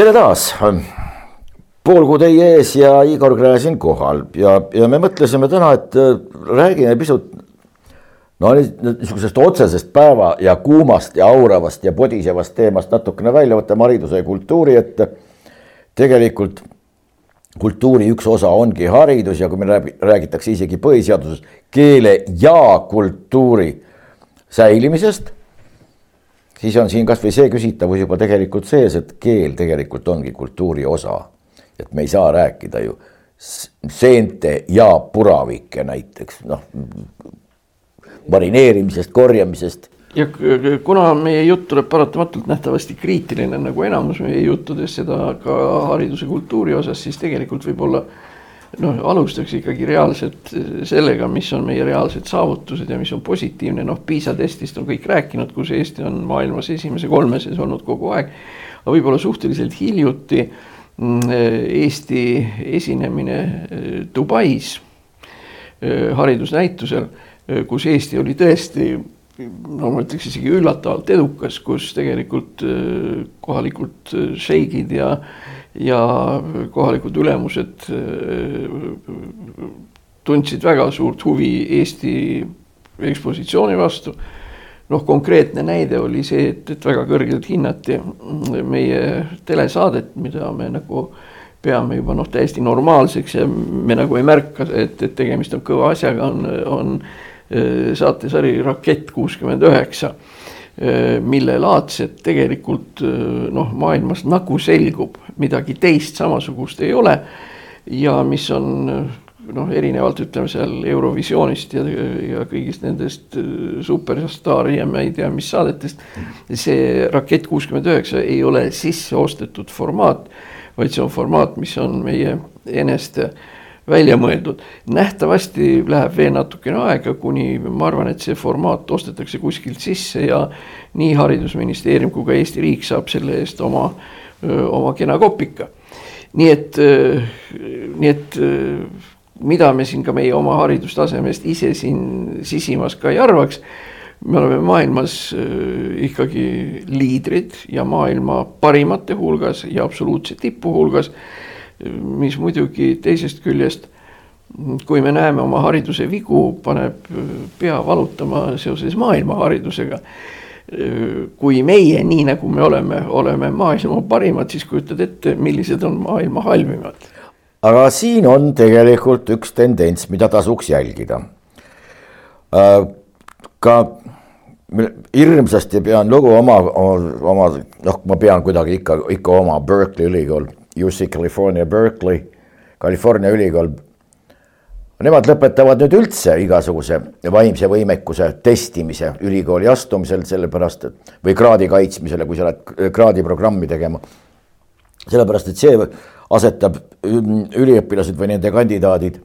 tere taas, pool kuud teie ees ja Igor Gräzin kohal ja, ja me mõtlesime täna, et äh, räägime pisut no niisugusest otsesest päeva ja kuumast ja auravast ja podisevast teemast natukene välja, võtame hariduse ja kultuuri ette. tegelikult kultuuri üks osa ongi haridus ja kui meil räägitakse isegi põhiseaduses keele ja kultuuri säilimisest, siis on siin kasvõi see küsitavus juba tegelikult sees, et keel tegelikult ongi kultuuri osa. et me ei saa rääkida ju seente ja puravike näiteks, noh marineerimisest, korjamisest ja kuna meie jutt tuleb paratamatult nähtavasti kriitiline nagu enamus meie juttudest, seda ka hariduse kultuuri osas, siis tegelikult võib-olla noh, alustaks ikkagi reaalselt sellega, mis on meie reaalsed saavutused ja mis on positiivne, noh, PISA testist on kõik rääkinud, kus Eesti on maailmas esimese kolme sees olnud kogu aeg. aga võib-olla suhteliselt hiljuti mm, Eesti esinemine eh, Dubais eh, haridusnäitusel, eh, kus Eesti oli tõesti no ma ütleks isegi üllatavalt edukas, kus tegelikult äh, kohalikud äh, šeigid ja, ja kohalikud ülemused äh, tundsid väga suurt huvi Eesti ekspositsiooni vastu. noh, konkreetne näide oli see, et, et väga kõrgelt hinnati meie telesaadet, mida me nagu peame juba noh, täiesti normaalseks ja me nagu ei märka, et, et tegemist on kõva asjaga, on, on saatesari Rakett kuuskümmend üheksa, mille laadsed tegelikult noh, maailmas nagu selgub, midagi teist samasugust ei ole. ja mis on noh, erinevalt ütleme seal Eurovisioonist ja, ja kõigist nendest superstaari ja ma ei tea, mis saadetest. see Rakett kuuskümmend üheksa ei ole sisse ostetud formaat, vaid see on formaat, mis on meie eneste äh, välja mõeldud. nähtavasti läheb veel natukene aega, kuni ma arvan, et see formaat ostetakse kuskilt sisse ja nii Haridusministeerium kui ka Eesti riik saab selle eest oma, oma kena kopika. nii et, nii et mida me siin ka meie oma haridustasemest ise siin sisimas ka ei arvaks me oleme maailmas ikkagi liidrid ja maailma parimate hulgas ja absoluutse tipu hulgas mis muidugi teisest küljest, kui me näeme oma hariduse vigu, paneb pea valutama seoses maailma haridusega. kui meie, nii nagu me oleme, oleme maailma parimad, siis kujutad ette, millised on maailma halvimad. aga siin on tegelikult üks tendents, mida tasuks jälgida. ka hirmsasti pean lugu oma, oma, noh, ma pean kuidagi ikka, ikka oma Berkeley ülikool UC California Berkeley, California ülikool. Nemad lõpetavad nüüd üldse igasuguse vaimse võimekuse testimise ülikooli astumisel, sellepärast et või kraadi kaitsmisele, kui sa lähed kraadiprogrammi tegema. sellepärast, et see asetab üliõpilased või nende kandidaadid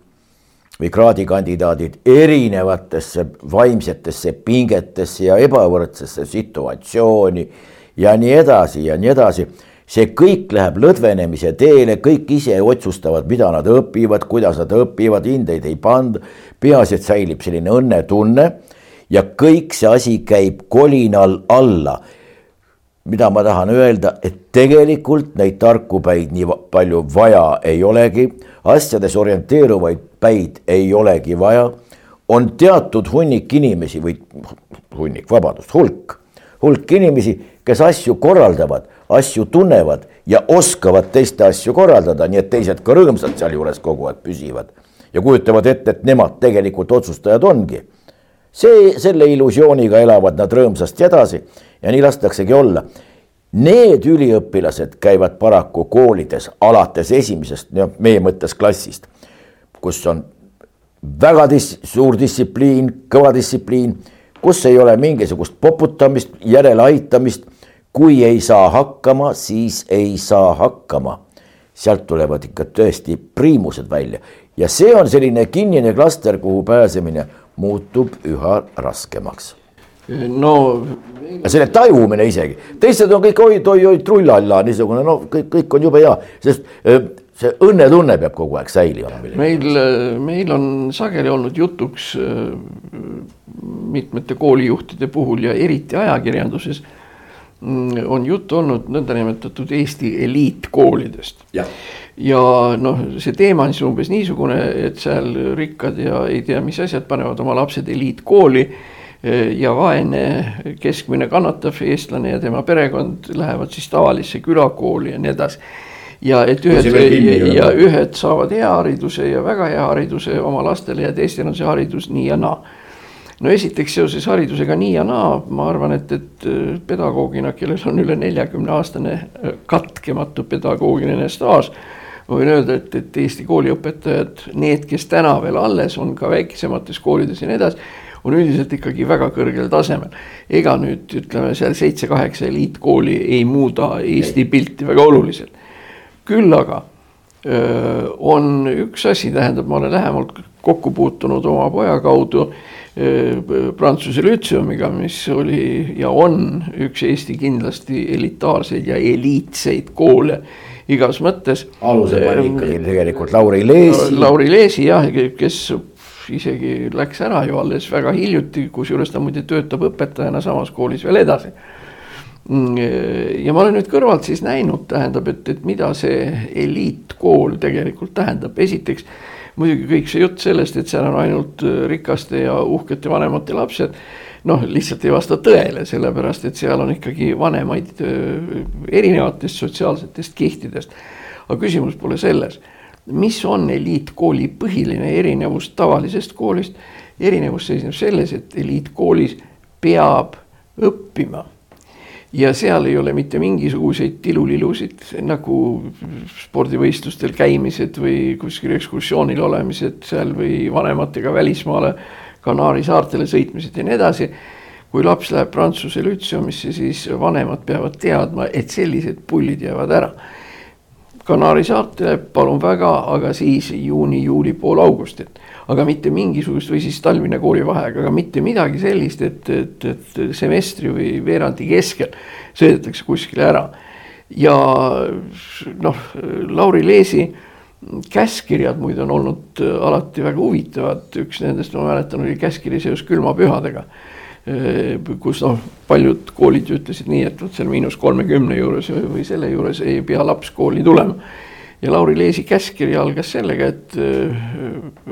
või kraadikandidaadid erinevatesse vaimsetesse pingetesse ja ebavõrdsesse situatsiooni ja nii edasi ja nii edasi see kõik läheb lõdvenemise teele, kõik ise otsustavad, mida nad õpivad, kuidas nad õpivad, hindeid ei panda. peaasi, et säilib selline õnnetunne ja kõik see asi käib kolinal alla. mida ma tahan öelda, et tegelikult neid tarku päid nii palju vaja ei olegi, asjades orienteeruvaid päid ei olegi vaja. on teatud hunnik inimesi või hunnik, vabandust, hulk, hulk inimesi, kes asju korraldavad asju tunnevad ja oskavad teiste asju korraldada, nii et teised ka rõõmsad sealjuures kogu aeg püsivad. ja kujutavad ette, et nemad tegelikult otsustajad ongi. see, selle illusiooniga elavad nad rõõmsasti edasi ja nii lastaksegi olla. Need üliõpilased käivad paraku koolides alates esimesest, noh, meie mõttes klassist, kus on väga dis-, suur distsipliin, kõva distsipliin, kus ei ole mingisugust poputamist, järeleaitamist kui ei saa hakkama, siis ei saa hakkama. sealt tulevad ikka tõesti priimused välja ja see on selline kinnine klaster, kuhu pääsemine muutub üha raskemaks. no. selle tajumine isegi, teised on kõik oi-oi-oi trullalla niisugune, no kõik, kõik on jube hea, sest see õnnetunne peab kogu aeg säilima. meil, meil on sageli olnud jutuks mitmete koolijuhtide puhul ja eriti ajakirjanduses on juttu olnud nõndanimetatud Eesti eliitkoolidest. ja, ja noh, see teema on siis umbes niisugune, et seal rikkad ja ei tea, mis asjad panevad oma lapsed eliitkooli äh, ja vaene keskmine kannatav eestlane ja tema perekond lähevad siis tavalisse külakooli ja nii edasi ja et ühed ja, ja ühed saavad hea hariduse ja väga hea hariduse oma lastele ja teistel on see haridus nii ja naa. No esiteks seoses haridusega nii ja naa, ma arvan, et, et äh, pedagoogina, kellel on üle neljakümne aastane äh, katkematu pedagoogiline staaž ma võin öelda, et, et Eesti kooliõpetajad, need, kes täna veel alles on ka väiksemates koolides ja nii edasi, on üldiselt ikkagi väga kõrgel tasemel. ega nüüd ütleme seal seitse-kaheksa eliitkooli ei muuda Eesti pilti väga oluliselt küll aga öö, on üks asi, tähendab, ma olen lähemalt kokku puutunud oma poja kaudu Prantsuse lütseumiga, mis oli ja on üks Eesti kindlasti elitaarseid ja eliitseid koole igas mõttes. aluse pani ikkagi tegelikult Lauri Leesi. Lauri Leesi jah, kes isegi läks ära ju alles väga hiljuti, kusjuures ta muide töötab õpetajana samas koolis veel edasi Mm, ja ma olen nüüd kõrvalt siis näinud, tähendab, et, et mida see eliitkool tegelikult tähendab, esiteks muidugi kõik see jutt sellest, et seal on ainult äh, rikaste ja uhkete vanemate lapsed. noh, lihtsalt ei vasta tõele, sellepärast et seal on ikkagi vanemaid äh, erinevatest sotsiaalsetest kihtidest. aga küsimus pole selles, mis on eliitkooli põhiline erinevus tavalisest koolist. erinevus seisneb selles, et eliitkoolis peab õppima ja seal ei ole mitte mingisuguseid tilulilusid nagu spordivõistlustel käimised või kuskil ekskursioonil olemised seal või vanematega välismaale Kanaari saartele sõitmised ja nii edasi. kui laps läheb Prantsuse lütseumisse, siis vanemad peavad teadma, et sellised pullid jäävad ära. Kanaari saartele palun väga, aga siis juuni, juuli, pool augustit aga mitte mingisugust või siis talvine koolivaheaeg, aga mitte midagi sellist, et, et, et semestri või veerandi keskel sõidetakse kuskile ära. ja noh, Lauri Leesi käskkirjad muide on olnud alati väga huvitavad, üks nendest ma mäletan, oli käskkiri seoses külmapühadega kus noh, paljud koolid ütlesid nii, et vot seal miinus kolmekümne juures või selle juures ei pea laps kooli tulema ja Lauri Leesi käskkiri algas sellega, et äh,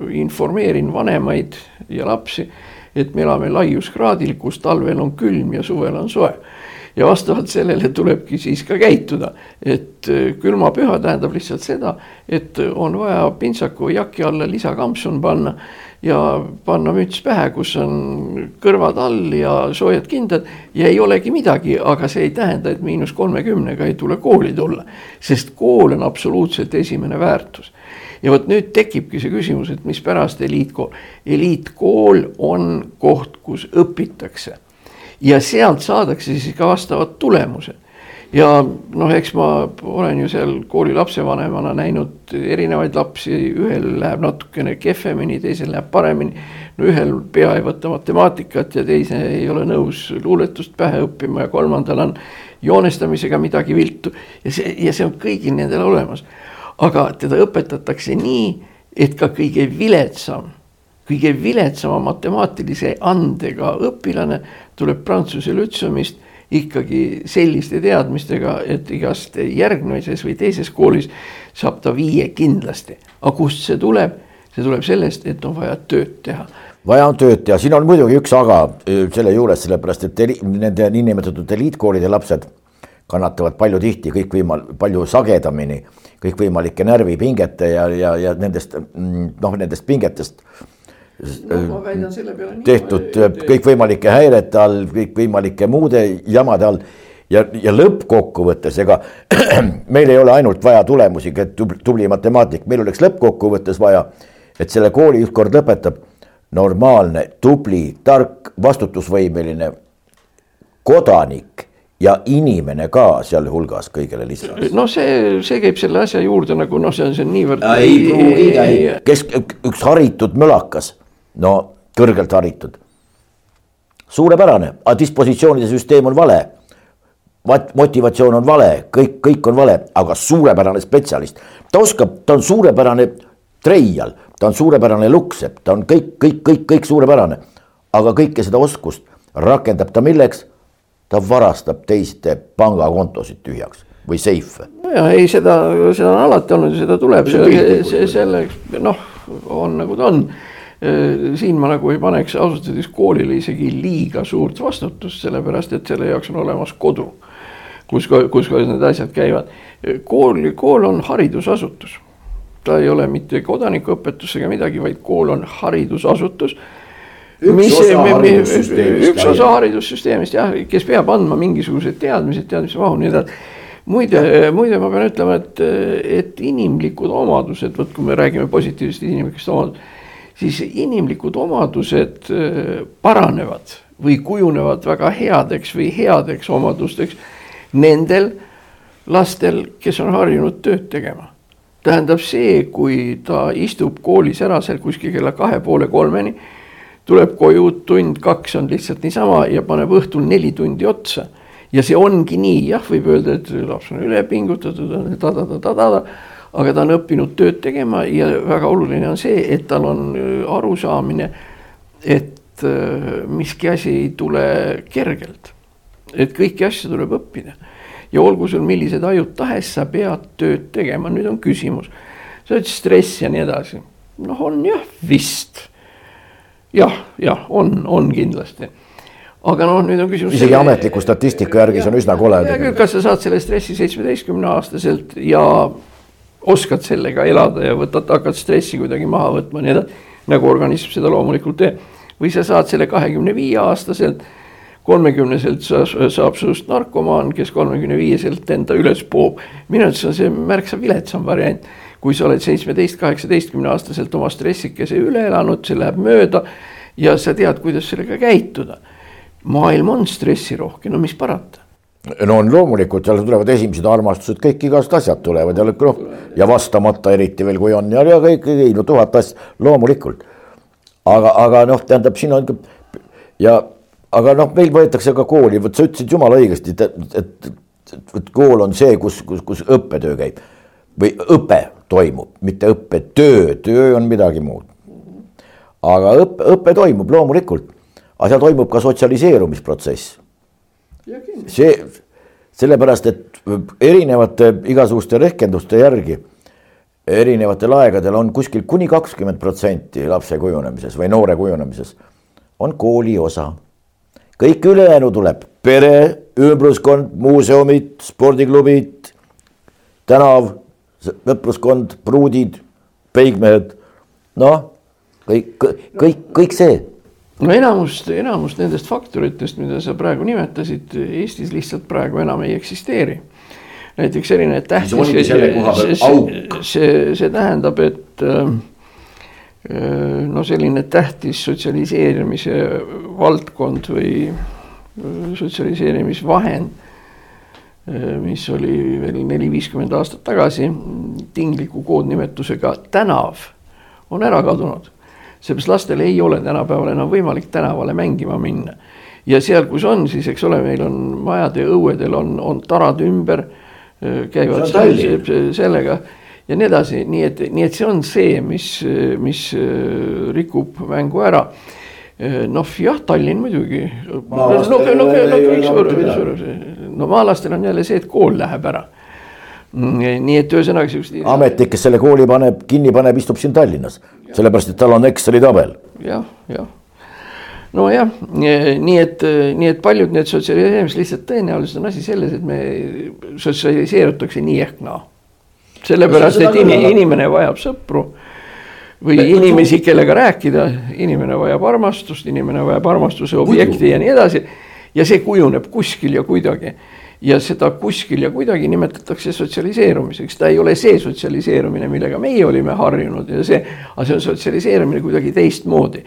informeerin vanemaid ja lapsi, et me elame laiuskraadil, kus talvel on külm ja suvel on soe. ja vastavalt sellele tulebki siis ka käituda, et äh, külmapüha tähendab lihtsalt seda, et on vaja pintsaku või jaki alla lisakampsun panna ja panna müts pähe, kus on kõrvad all ja soojad kindad ja ei olegi midagi, aga see ei tähenda, et miinus kolmekümnega ei tule kooli tulla, sest kool on absoluutselt esimene väärtus. ja vot nüüd tekibki see küsimus, et mispärast eliitkool, eliitkool on koht, kus õpitakse. Ja sealt saadakse siis ka vastavad tulemused ja noh, eks ma olen ju seal kooli lapsevanemana näinud erinevaid lapsi, ühel läheb natukene kehvemini, teisel läheb paremini. no ühel pea ei võta matemaatikat ja teise ei ole nõus luuletust pähe õppima ja kolmandal on joonestamisega midagi viltu ja see, ja see on kõigil nendel olemas. aga teda õpetatakse nii, et ka kõige viletsam kõige viletsama matemaatilise andega õpilane tuleb Prantsuse lütseumist ikkagi selliste teadmistega, et igast järgmises või teises koolis saab ta viie kindlasti. aga kust see tuleb? see tuleb sellest, et on vaja tööd teha. vaja on tööd teha, siin on muidugi üks aga äh, selle juures, sellepärast et eri, nende niinimetatud eliitkoolide lapsed kannatavad palju tihti kõikvõimal-, palju sagedamini kõikvõimalike närvipingete ja, ja, ja nendest mm, noh, nendest pingetest no, tehtud kõikvõimalike häirete all, kõikvõimalike muude jamade all. Ja, ja lõppkokkuvõttes, ega meil ei ole ainult vaja tulemusi, tubli matemaatik, meil oleks lõppkokkuvõttes vaja, et selle kooli ükskord lõpetab. Normaalne, tubli, tark, vastutusvõimeline kodanik ja inimene ka sealhulgas kõigele lisaks. no see, see käib selle asja juurde nagu noh, see on, see on niivõrd. ei pruugi, kes, üks haritud mölakas no kõrgelt haritud. suurepärane, aga dispositsioonide süsteem on vale. motivatsioon on vale, kõik, kõik on vale, aga suurepärane spetsialist. ta oskab, ta on suurepärane treial, ta on suurepärane lukksepp, ta on kõik, kõik, kõik, kõik suurepärane. aga kõike seda oskust rakendab ta milleks? ta varastab teiste pangakontosid tühjaks või seife. ja ei, seda, seda on alati olnud ja seda tuleb, selleks noh, on nagu ta on. Siin ma nagu ei paneks ausalt öeldes koolile isegi liiga suurt vastutust, sellepärast et selle jaoks on olemas kodu, kus, kus need asjad käivad. kool, kool on haridusasutus, ta ei ole mitte kodanikuõpetus ega midagi, vaid kool on haridusasutus üks osa haridussüsteemist. üks osa haridussüsteemist jah, kes peab andma mingisugused teadmised, teadmiste mahu, nii edasi muide, muide, ma pean ütlema, et, et inimlikud omadused, vot kui me räägime positiivsest inimlikest omadusest, siis inimlikud omadused äh, paranevad või kujunevad väga headeks või headeks omadusteks nendel lastel, kes on harjunud tööd tegema. tähendab see, kui ta istub koolis ära seal kuskil kella kahe poole kolmeni, tuleb koju, tund, kaks on lihtsalt niisama ja paneb õhtul neli tundi otsa. Ja see ongi nii, jah, võib öelda, et laps on üle pingutatud, ta-ta-ta-ta-ta, aga ta on õppinud tööd tegema ja väga oluline on see, et tal on äh, arusaamine, et äh, miski asi ei tule kergelt. et kõiki asju tuleb õppida ja olgu sul millised ajud tahes, sa pead tööd tegema, nüüd on küsimus. sa ütlesid stress ja nii edasi, noh, on jah, vist. jah, jah, on, on kindlasti aga noh, nüüd on küsimus. isegi ametliku statistika järgi see on üsna kole. kas sa saad selle stressi seitsmeteistkümne aastaselt ja oskad sellega elada ja võtad, hakkad stressi kuidagi maha võtma, nii edasi. nagu organism seda loomulikult teeb. või sa saad selle kahekümne viie aastaselt, kolmekümneselt sa, saab sinust narkomaan, kes kolmekümne viieselt enda üles poob. minu arvates on see märksa viletsam variant kui sa oled seitsmeteist, kaheksateistkümne aastaselt oma stressikese üle elanud, see läheb mööda ja sa tead, kuidas sellega käituda maailm on stressirohke, no mis parata no on loomulikult, seal tulevad esimesed armastused, kõik igast asjad tulevad ja noh ja vastamata eriti veel, kui on ja, ja kõik, ei no tuhat asja, loomulikult. aga, aga noh, tähendab, siin on ja aga noh, meil võetakse ka kooli, vot sa ütlesid jumala õigesti, et, et, et, et kool on see, kus, kus, kus õppetöö käib või õpe toimub, mitte õppetöö, töö on midagi muud. aga õppe, õpe toimub loomulikult aga seal toimub ka sotsialiseerumisprotsess. See, sellepärast, et erinevate igasuguste rehkenduste järgi erinevatel aegadel on kuskil kuni kakskümmend protsenti lapse kujunemises või noore kujunemises on kooli osa. kõik ülejäänu tuleb. Pere, ümbruskond, muuseumid, spordiklubid, tänav, sõpruskond, pruudid, peigmehed, noh, kõik, kõik, kõik see no enamust, enamust nendest faktoritest, mida sa praegu nimetasid, Eestis lihtsalt praegu enam ei eksisteeri. näiteks selline tähtis. see, see, see, see tähendab, et äh, no selline tähtis sotsialiseerimise valdkond või äh, sotsialiseerimisvahend, äh, mis oli veel neli-viiskümmend aastat tagasi tingliku koodnimetusega tänav, on ära kadunud seepärast lastel ei ole tänapäeval enam võimalik tänavale mängima minna. ja seal, kus on, siis eks ole, meil on majade õuedel on, on tarad ümber, käivad sellega ja nii edasi, nii et, nii et see on see, mis, mis rikub mängu ära noh, jah, Tallinn muidugi. no, maalastel on jälle see, et kool läheb ära Mm, nii et ühesõnaga siukest. ametnik, kes selle kooli paneb, kinni paneb, istub siin Tallinnas, sellepärast et tal on Exceli tabel ja,. jah, jah nojah, nii et, nii et paljud need sotsialiseerimised lihtsalt tõenäoliselt on asi selles, et me sotsialiseerutakse nii ehk naa sellepärast, et in, inimene vajab sõpru või Me, inimesi, kellega rääkida, inimene vajab armastust, inimene vajab armastuse objekti ja nii edasi. ja see kujuneb kuskil ja kuidagi ja seda kuskil ja kuidagi nimetatakse sotsialiseerumiseks, ta ei ole see sotsialiseerumine, millega meie olime harjunud ja see, aga see on sotsialiseerumine kuidagi teistmoodi.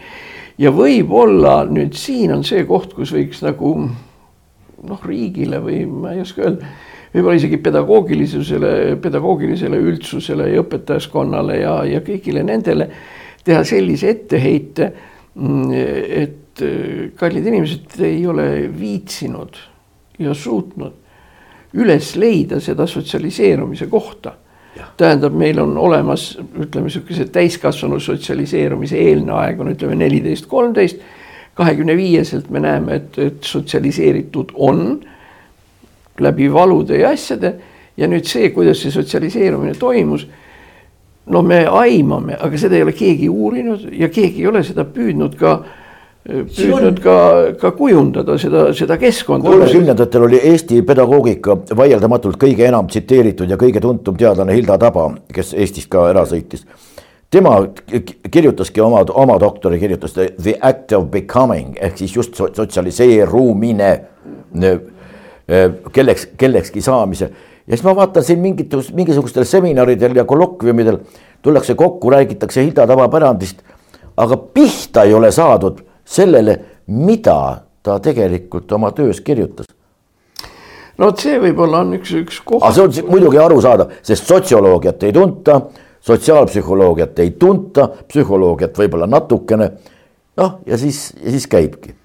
ja võib-olla nüüd siin on see koht, kus võiks nagu noh, riigile või ma ei oska öelda, võib-olla isegi pedagoogilisusele, pedagoogilisele üldsusele ja õpetajaskonnale ja, ja kõigile nendele teha sellise etteheite, et kallid inimesed ei ole viitsinud ja suutnud üles leida seda sotsialiseerumise kohta. tähendab, meil on olemas, ütleme sihukese täiskasvanu sotsialiseerumise eelne aeg on ütleme neliteist, kolmteist. kahekümne viieselt me näeme, et, et sotsialiseeritud on läbi valude ja asjade ja nüüd see, kuidas see sotsialiseerumine toimus no me aimame, aga seda ei ole keegi uurinud ja keegi ei ole seda püüdnud ka püüdnud ka, ka kujundada seda, seda keskkonda. kolmekümnendatel oli Eesti pedagoogika vaieldamatult kõige enam tsiteeritud ja kõige tuntum teadlane Hilda Taba, kes Eestist ka ära sõitis. tema kirjutaski oma, oma doktori kirjutas The act of becoming ehk siis just sotsialiseerumine kelleks, kellekski saamise ja siis ma vaatan siin mingit, mingisugustel seminaridel ja kolokviumidel tullakse kokku, räägitakse Hilda tavapärandist, aga pihta ei ole saadud sellele, mida ta tegelikult oma töös kirjutas. no vot, see võib-olla on üks, üks koht. aga see on muidugi arusaadav, sest sotsioloogiat ei tunta, sotsiaalpsühholoogiat ei tunta, psühholoogiat võib-olla natukene. noh, ja siis, ja siis käibki.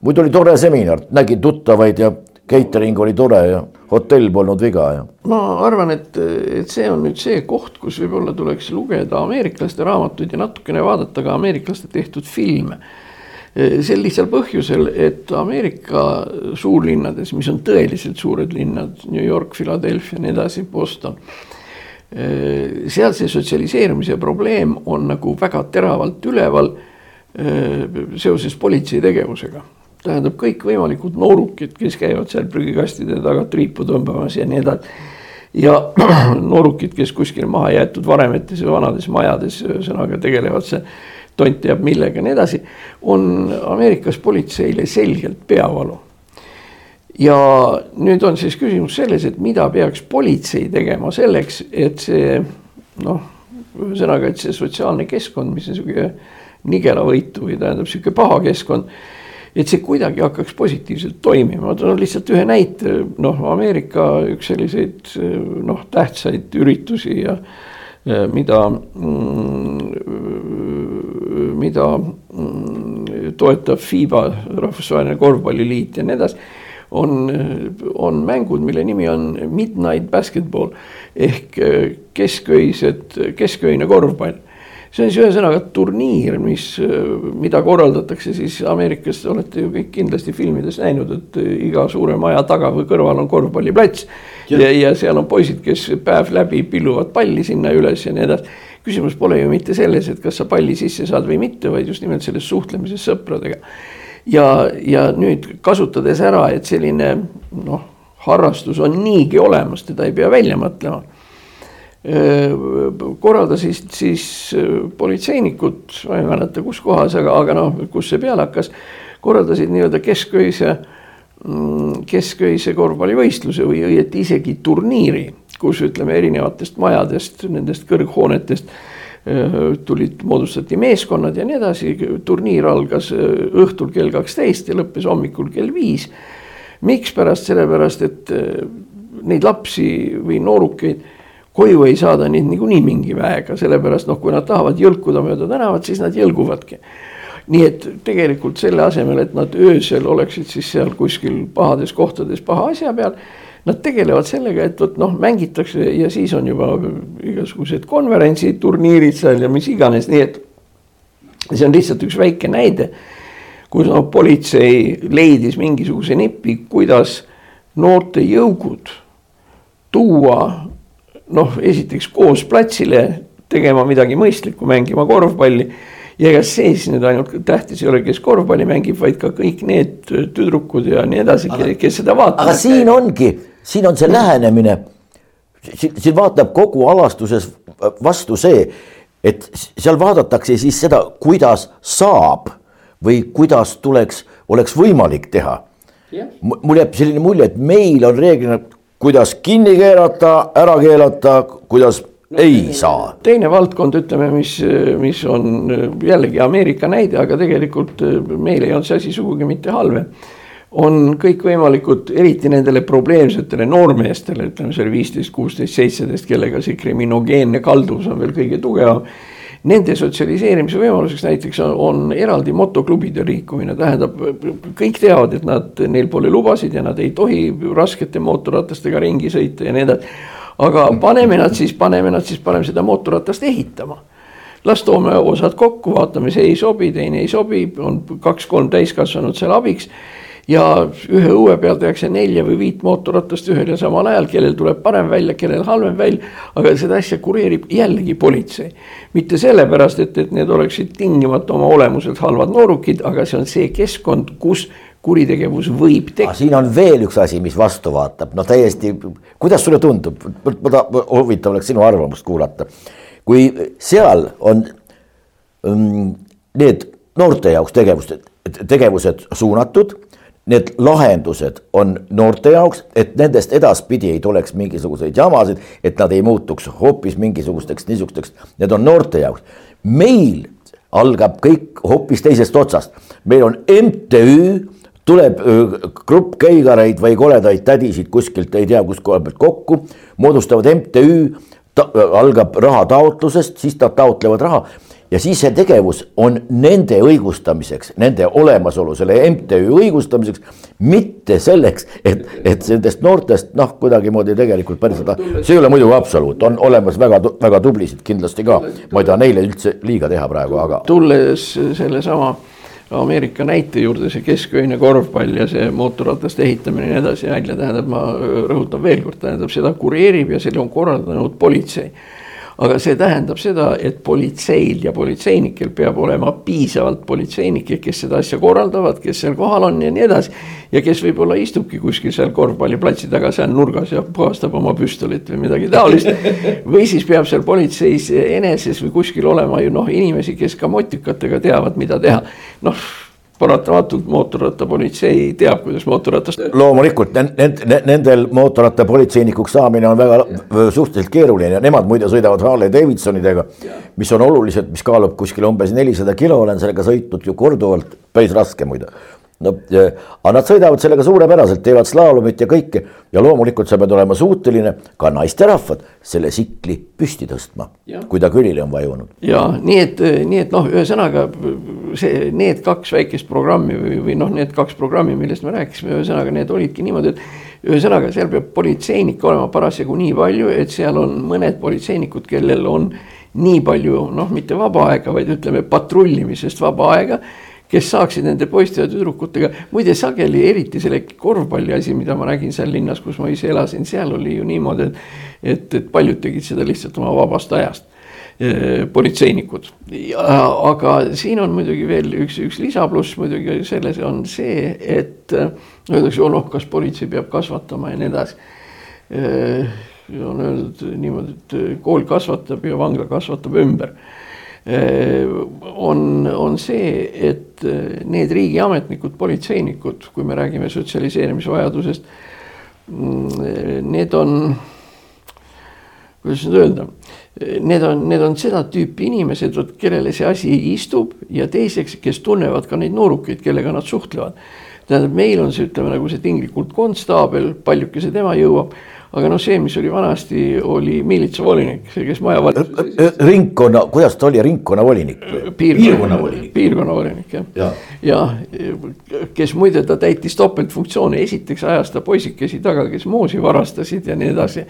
muidu oli tore seminar, nägin tuttavaid ja catering oli tore ja hotell polnud viga ja. ma arvan, et, et see on nüüd see koht, kus võib-olla tuleks lugeda ameeriklaste raamatuid ja natukene vaadata ka ameeriklaste tehtud filme. Sel lihtsal põhjusel, et Ameerika suurlinnades, mis on tõeliselt suured linnad, New York, Philadelphia ja nii edasi, Boston. seal see sotsialiseerumise probleem on nagu väga teravalt üleval seoses politsei tegevusega tähendab kõikvõimalikud noorukid, kes käivad seal prügikastide taga triipu tõmbamas ja nii edasi. ja noorukid, kes kuskil maha jäetud varemetes ja vanades majades, ühesõnaga tegelevad see tont teab millega ja nii edasi, on Ameerikas politseile selgelt peavalu. ja nüüd on siis küsimus selles, et mida peaks politsei tegema selleks, et see noh, ühesõnaga, et see sotsiaalne keskkond, mis on sihuke nigelavõitu või tähendab sihuke paha keskkond et see kuidagi hakkaks positiivselt toimima, ma toon lihtsalt ühe näite, noh, Ameerika üks selliseid noh, tähtsaid üritusi ja mida, mida toetab FIBA, Rahvusvaheline Korvpalliliit ja nii edasi on, on mängud, mille nimi on Midnight Basketball ehk kesköised, kesköine korvpall see on siis ühesõnaga turniir, mis, mida korraldatakse siis Ameerikas, olete ju kõik kindlasti filmides näinud, et iga suure maja taga või kõrval on korvpalliplats. ja, ja, ja seal on poisid, kes päev läbi pilluvad palli sinna üles ja nii edasi. Küsimus pole ju mitte selles, et kas sa palli sisse saad või mitte, vaid just nimelt selles suhtlemises sõpradega. ja, ja nüüd kasutades ära, et selline noh, harrastus on niigi olemas, teda ei pea välja mõtlema korraldasid siis politseinikud, ma ei mäleta, kus kohas, aga, aga noh, kus see peale hakkas, korraldasid nii-öelda kesköise, mm, kesköise korvpallivõistluse või õieti isegi turniiri, kus ütleme erinevatest majadest, nendest kõrghoonetest tulid, moodustati meeskonnad ja nii edasi, turniir algas õhtul kell kaksteist ja lõppes hommikul kell viis. mikspärast, sellepärast et neid lapsi või noorukeid koju ei saada neid niikuinii mingi väega, sellepärast noh, kui nad tahavad jõlkuda mööda tänavat, siis nad jõlguvadki. nii et tegelikult selle asemel, et nad öösel oleksid siis seal kuskil pahades kohtades paha asja peal. Nad tegelevad sellega, et vot noh, mängitakse ja siis on juba igasugused konverentsid, turniirid seal ja mis iganes, nii et. see on lihtsalt üks väike näide, kus noh, politsei leidis mingisuguse nipi, kuidas noorte jõugud tuua noh, esiteks koos platsile tegema midagi mõistlikku, mängima korvpalli. ja ega see siis nüüd ainult tähtis ei ole, kes korvpalli mängib, vaid ka kõik need tüdrukud ja nii edasi, kes seda vaatavad. aga siin ongi, siin on see lähenemine. siin, vaatab kogu alastuses vastu see, et seal vaadatakse siis seda, kuidas saab või kuidas tuleks, oleks võimalik teha. mul jääb selline mulje, et meil on reeglina kuidas kinni keerata, ära keelata, kuidas no, ei saa. teine valdkond, ütleme, mis, mis on jällegi Ameerika näide, aga tegelikult meil ei olnud see asi sugugi mitte halvem on kõikvõimalikud, eriti nendele probleemsetele noormeestele, ütleme seal viisteist, kuusteist, seitseteist, kellega see kriminogeenne kalduvus on veel kõige tugevam. Nende sotsialiseerimise võimaluseks näiteks on, on eraldi motoklubide liikumine, tähendab, kõik teavad, et nad, neil pole lubasid ja nad ei tohi raskete mootorratastega ringi sõita ja nii edasi. aga paneme nad siis, paneme nad siis, paneme seda mootorratast ehitama las toome osad kokku, vaatame, see ei sobi, teine ei sobi, on kaks-kolm täiskasvanut seal abiks ja ühe õue peal tehakse nelja või viit mootorratast ühel ja samal ajal, kellel tuleb parem välja, kellel halvem välja. aga seda asja kureerib jällegi politsei. mitte sellepärast, et, et need oleksid tingimata oma olemuselt halvad noorukid, aga see on see keskkond, kus kuritegevus võib tekkida. siin on veel üks asi, mis vastu vaatab, no täiesti, kuidas sulle tundub, huvitav oleks sinu arvamust kuulata. kui seal on um, need noorte jaoks tegevused, tegevused suunatud need lahendused on noorte jaoks, et nendest edaspidi ei tuleks mingisuguseid jamasid, et nad ei muutuks hoopis mingisugusteks niisugusteks, need on noorte jaoks. meil algab kõik hoopis teisest otsast, meil on MTÜ, tuleb grupp keigareid või koledaid tädisid kuskilt, ei tea kuskoha pealt kokku, moodustavad MTÜ, algab raha taotlusest, siis nad taotlevad raha ja siis see tegevus on nende õigustamiseks, nende olemasolu, selle MTÜ õigustamiseks, mitte selleks, et, et nendest noortest noh, kuidagimoodi tegelikult päriselt, see ei ole muidugi absoluut, on olemas väga, väga tublisid kindlasti ka, ma ei taha neile üldse liiga teha praegu, aga. tulles sellesama Ameerika näite juurde, see kesköine korvpall ja see mootorrataste ehitamine ja nii edasi välja, tähendab, ma rõhutan veel kord, tähendab, seda kureerib ja selle on korraldanud politsei aga see tähendab seda, et politseil ja politseinikel peab olema piisavalt politseinikke, kes seda asja korraldavad, kes seal kohal on ja nii edasi. ja kes võib-olla istubki kuskil seal korvpalliplatsi taga seal nurgas ja puhastab oma püstolit või midagi taolist. või siis peab seal politseis eneses või kuskil olema ju noh, inimesi, kes ka motikatega teavad, mida teha. noh paratamatult mootorrattapolitsei teab, kuidas mootorratast. loomulikult nend, nendel mootorrattapolitseinikuks saamine on väga suhteliselt keeruline ja nemad muide sõidavad Harley Davidsonidega. mis on oluliselt, mis kaalub kuskil umbes nelisada kilo, olen sellega sõitnud ju korduvalt, päris raske muide no aga nad sõidavad sellega suurepäraselt, teevad slaalomit ja kõike ja loomulikult sa pead olema suuteline ka naisterahvad selle sikli püsti tõstma, kui ta külili on vajunud. ja nii et, nii et noh, ühesõnaga see, need kaks väikest programmi või, või noh, need kaks programmi, millest me rääkisime, ühesõnaga need olidki niimoodi, et ühesõnaga seal peab politseinikke olema parasjagu nii palju, et seal on mõned politseinikud, kellel on nii palju noh, mitte vaba aega, vaid ütleme patrullimisest vaba aega kes saaksid nende poiste ja tüdrukutega, muide sageli eriti selle korvpalli asi, mida ma nägin seal linnas, kus ma ise elasin, seal oli ju niimoodi, et. et, et paljud tegid seda lihtsalt oma vabast ajast eh, politseinikud, aga siin on muidugi veel üks, üks lisapluss muidugi selles on see, et öeldakse, oh noh, kas politsei peab kasvatama ja nii edasi. Eh, on öeldud niimoodi, et kool kasvatab ja vangla kasvatab ümber on, on see, et äh, need riigiametnikud, politseinikud, kui me räägime sotsialiseerimisvajadusest, mm, need on, kuidas nüüd öelda, need on, need on seda tüüpi inimesed, vot kellele see asi istub ja teiseks, kes tunnevad ka neid noorukeid, kellega nad suhtlevad. tähendab, meil on see, ütleme nagu see tinglikult konstaabel, paljukese tema jõuab aga noh, see, mis oli vanasti, oli miilitsavolinik, see, kes maja valitses. ringkonna, kuidas ta oli, ringkonnavolinik? piirkonnavolinik, piirkonnavolinik jah ja. ja kes muide, ta täitis topeltfunktsioone, esiteks ajas ta poisikesi taga, kes moosi varastasid ja nii edasi.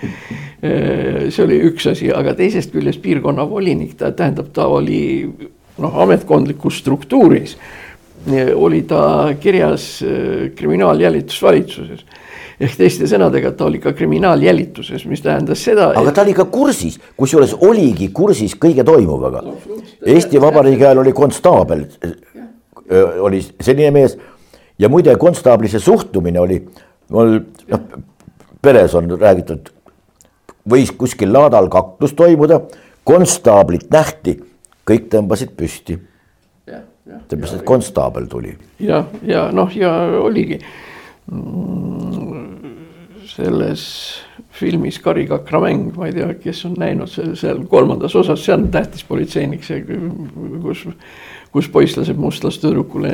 see oli üks asi, aga teisest küljest piirkonnavolinik, ta tähendab, ta oli noh, ametkondlikus struktuuris oli ta kirjas kriminaaljälitusvalitsuses ehk teiste sõnadega, ta oli ka kriminaaljälituses, mis tähendas seda. aga et... ta oli ka kursis, kusjuures oligi kursis kõige toimuvaga no,. Eesti Vabariigi ajal oli konstaabel, oli selline mees ja muide, konstaabli see suhtumine oli, mul noh, peres on räägitud, võis kuskil laadal kaklus toimuda, konstaablit nähti, kõik tõmbasid püsti. et konstaabel tuli. ja, ja noh, ja oligi selles filmis Karikakra mäng, ma ei tea, kes on näinud seal, seal kolmandas osas, see on tähtis politseinik, see, kus, kus poiss laseb mustlast tüdrukule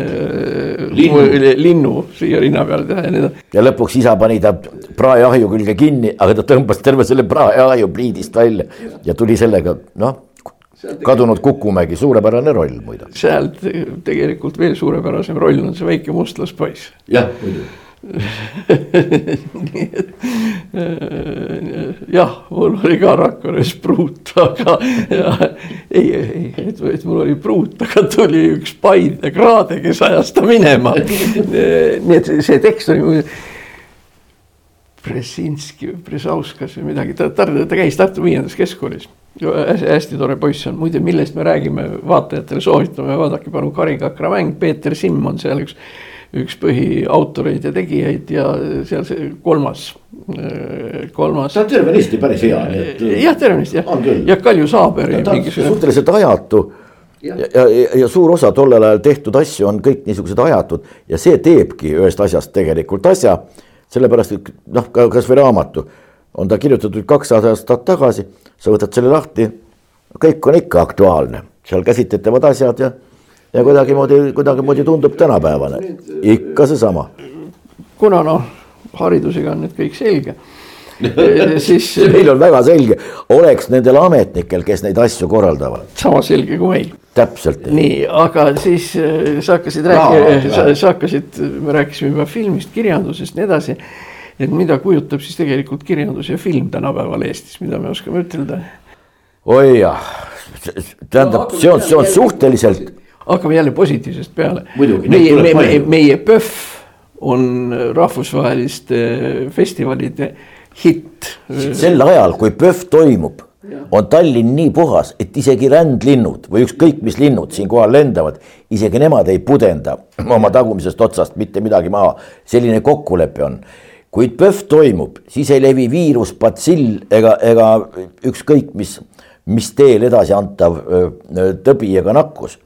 linnu, linnu siia rinna peale teha ja nii edasi. ja lõpuks isa pani ta praeahju külge kinni, aga ta tõmbas terve selle praeahju pliidist välja ja tuli sellega, noh kadunud Kukumägi, suurepärane roll muide. sealt tegelikult veel suurepärasem roll on see väike mustlaspoiss. jah, muidugi äh, jah, mul oli ka Rakveres pruut, aga ja, ei, ei, et, et mul oli pruut, aga tuli üks Paide kraade, kes ajas ta minema. nii et see tekst oli Bresinski või Bresauskas või midagi, ta, ta, ta käis Tartu viiendas keskkoolis. hästi, tore poiss on, muide, millest me räägime, vaatajatele soovitame, vaadake palun Kari Kakra mäng, Peeter Simm on seal üks, üks põhiautoreid ja tegijaid ja seal see kolmas, kolmas. ta on tervenisti päris hea, nii et. jah, tervenisti jah, ja Kalju Saaberi. suhteliselt ajatu ja, ja, ja, ja suur osa tollel ajal tehtud asju on kõik niisugused ajatud ja see teebki ühest asjast tegelikult asja sellepärast, et noh, ka kasvõi raamatu on ta kirjutatud kaks aastat tagasi, sa võtad selle lahti, kõik on ikka aktuaalne, seal käsitletavad asjad ja, ja kuidagimoodi, kuidagimoodi tundub tänapäevane, ikka seesama. kuna noh, haridusega on nüüd kõik selge siis. Neil on väga selge, oleks nendel ametnikel, kes neid asju korraldavad. sama selge kui meil täpselt. nii, aga siis äh, sa hakkasid rääkima, sa, sa hakkasid, me rääkisime juba filmist, kirjandusest, nii edasi. et mida kujutab siis tegelikult kirjandus ja film tänapäeval Eestis, mida me oskame ütelda? oi jah, tähendab no,, see on, see on suhteliselt. Hakkame jälle positiivsest peale. meie, meie, meie PÖFF on rahvusvaheliste festivalide hitt. sel ajal, kui PÖFF toimub on Tallinn nii puhas, et isegi rändlinnud või ükskõik mis linnud siinkohal lendavad, isegi nemad ei pudenda oma tagumisest otsast mitte midagi maha. selline kokkulepe on. kuid PÖFF toimub, siis ei levi viirus, patsill ega, ega ükskõik mis, mis teel edasi antav tõbi ega nakkus.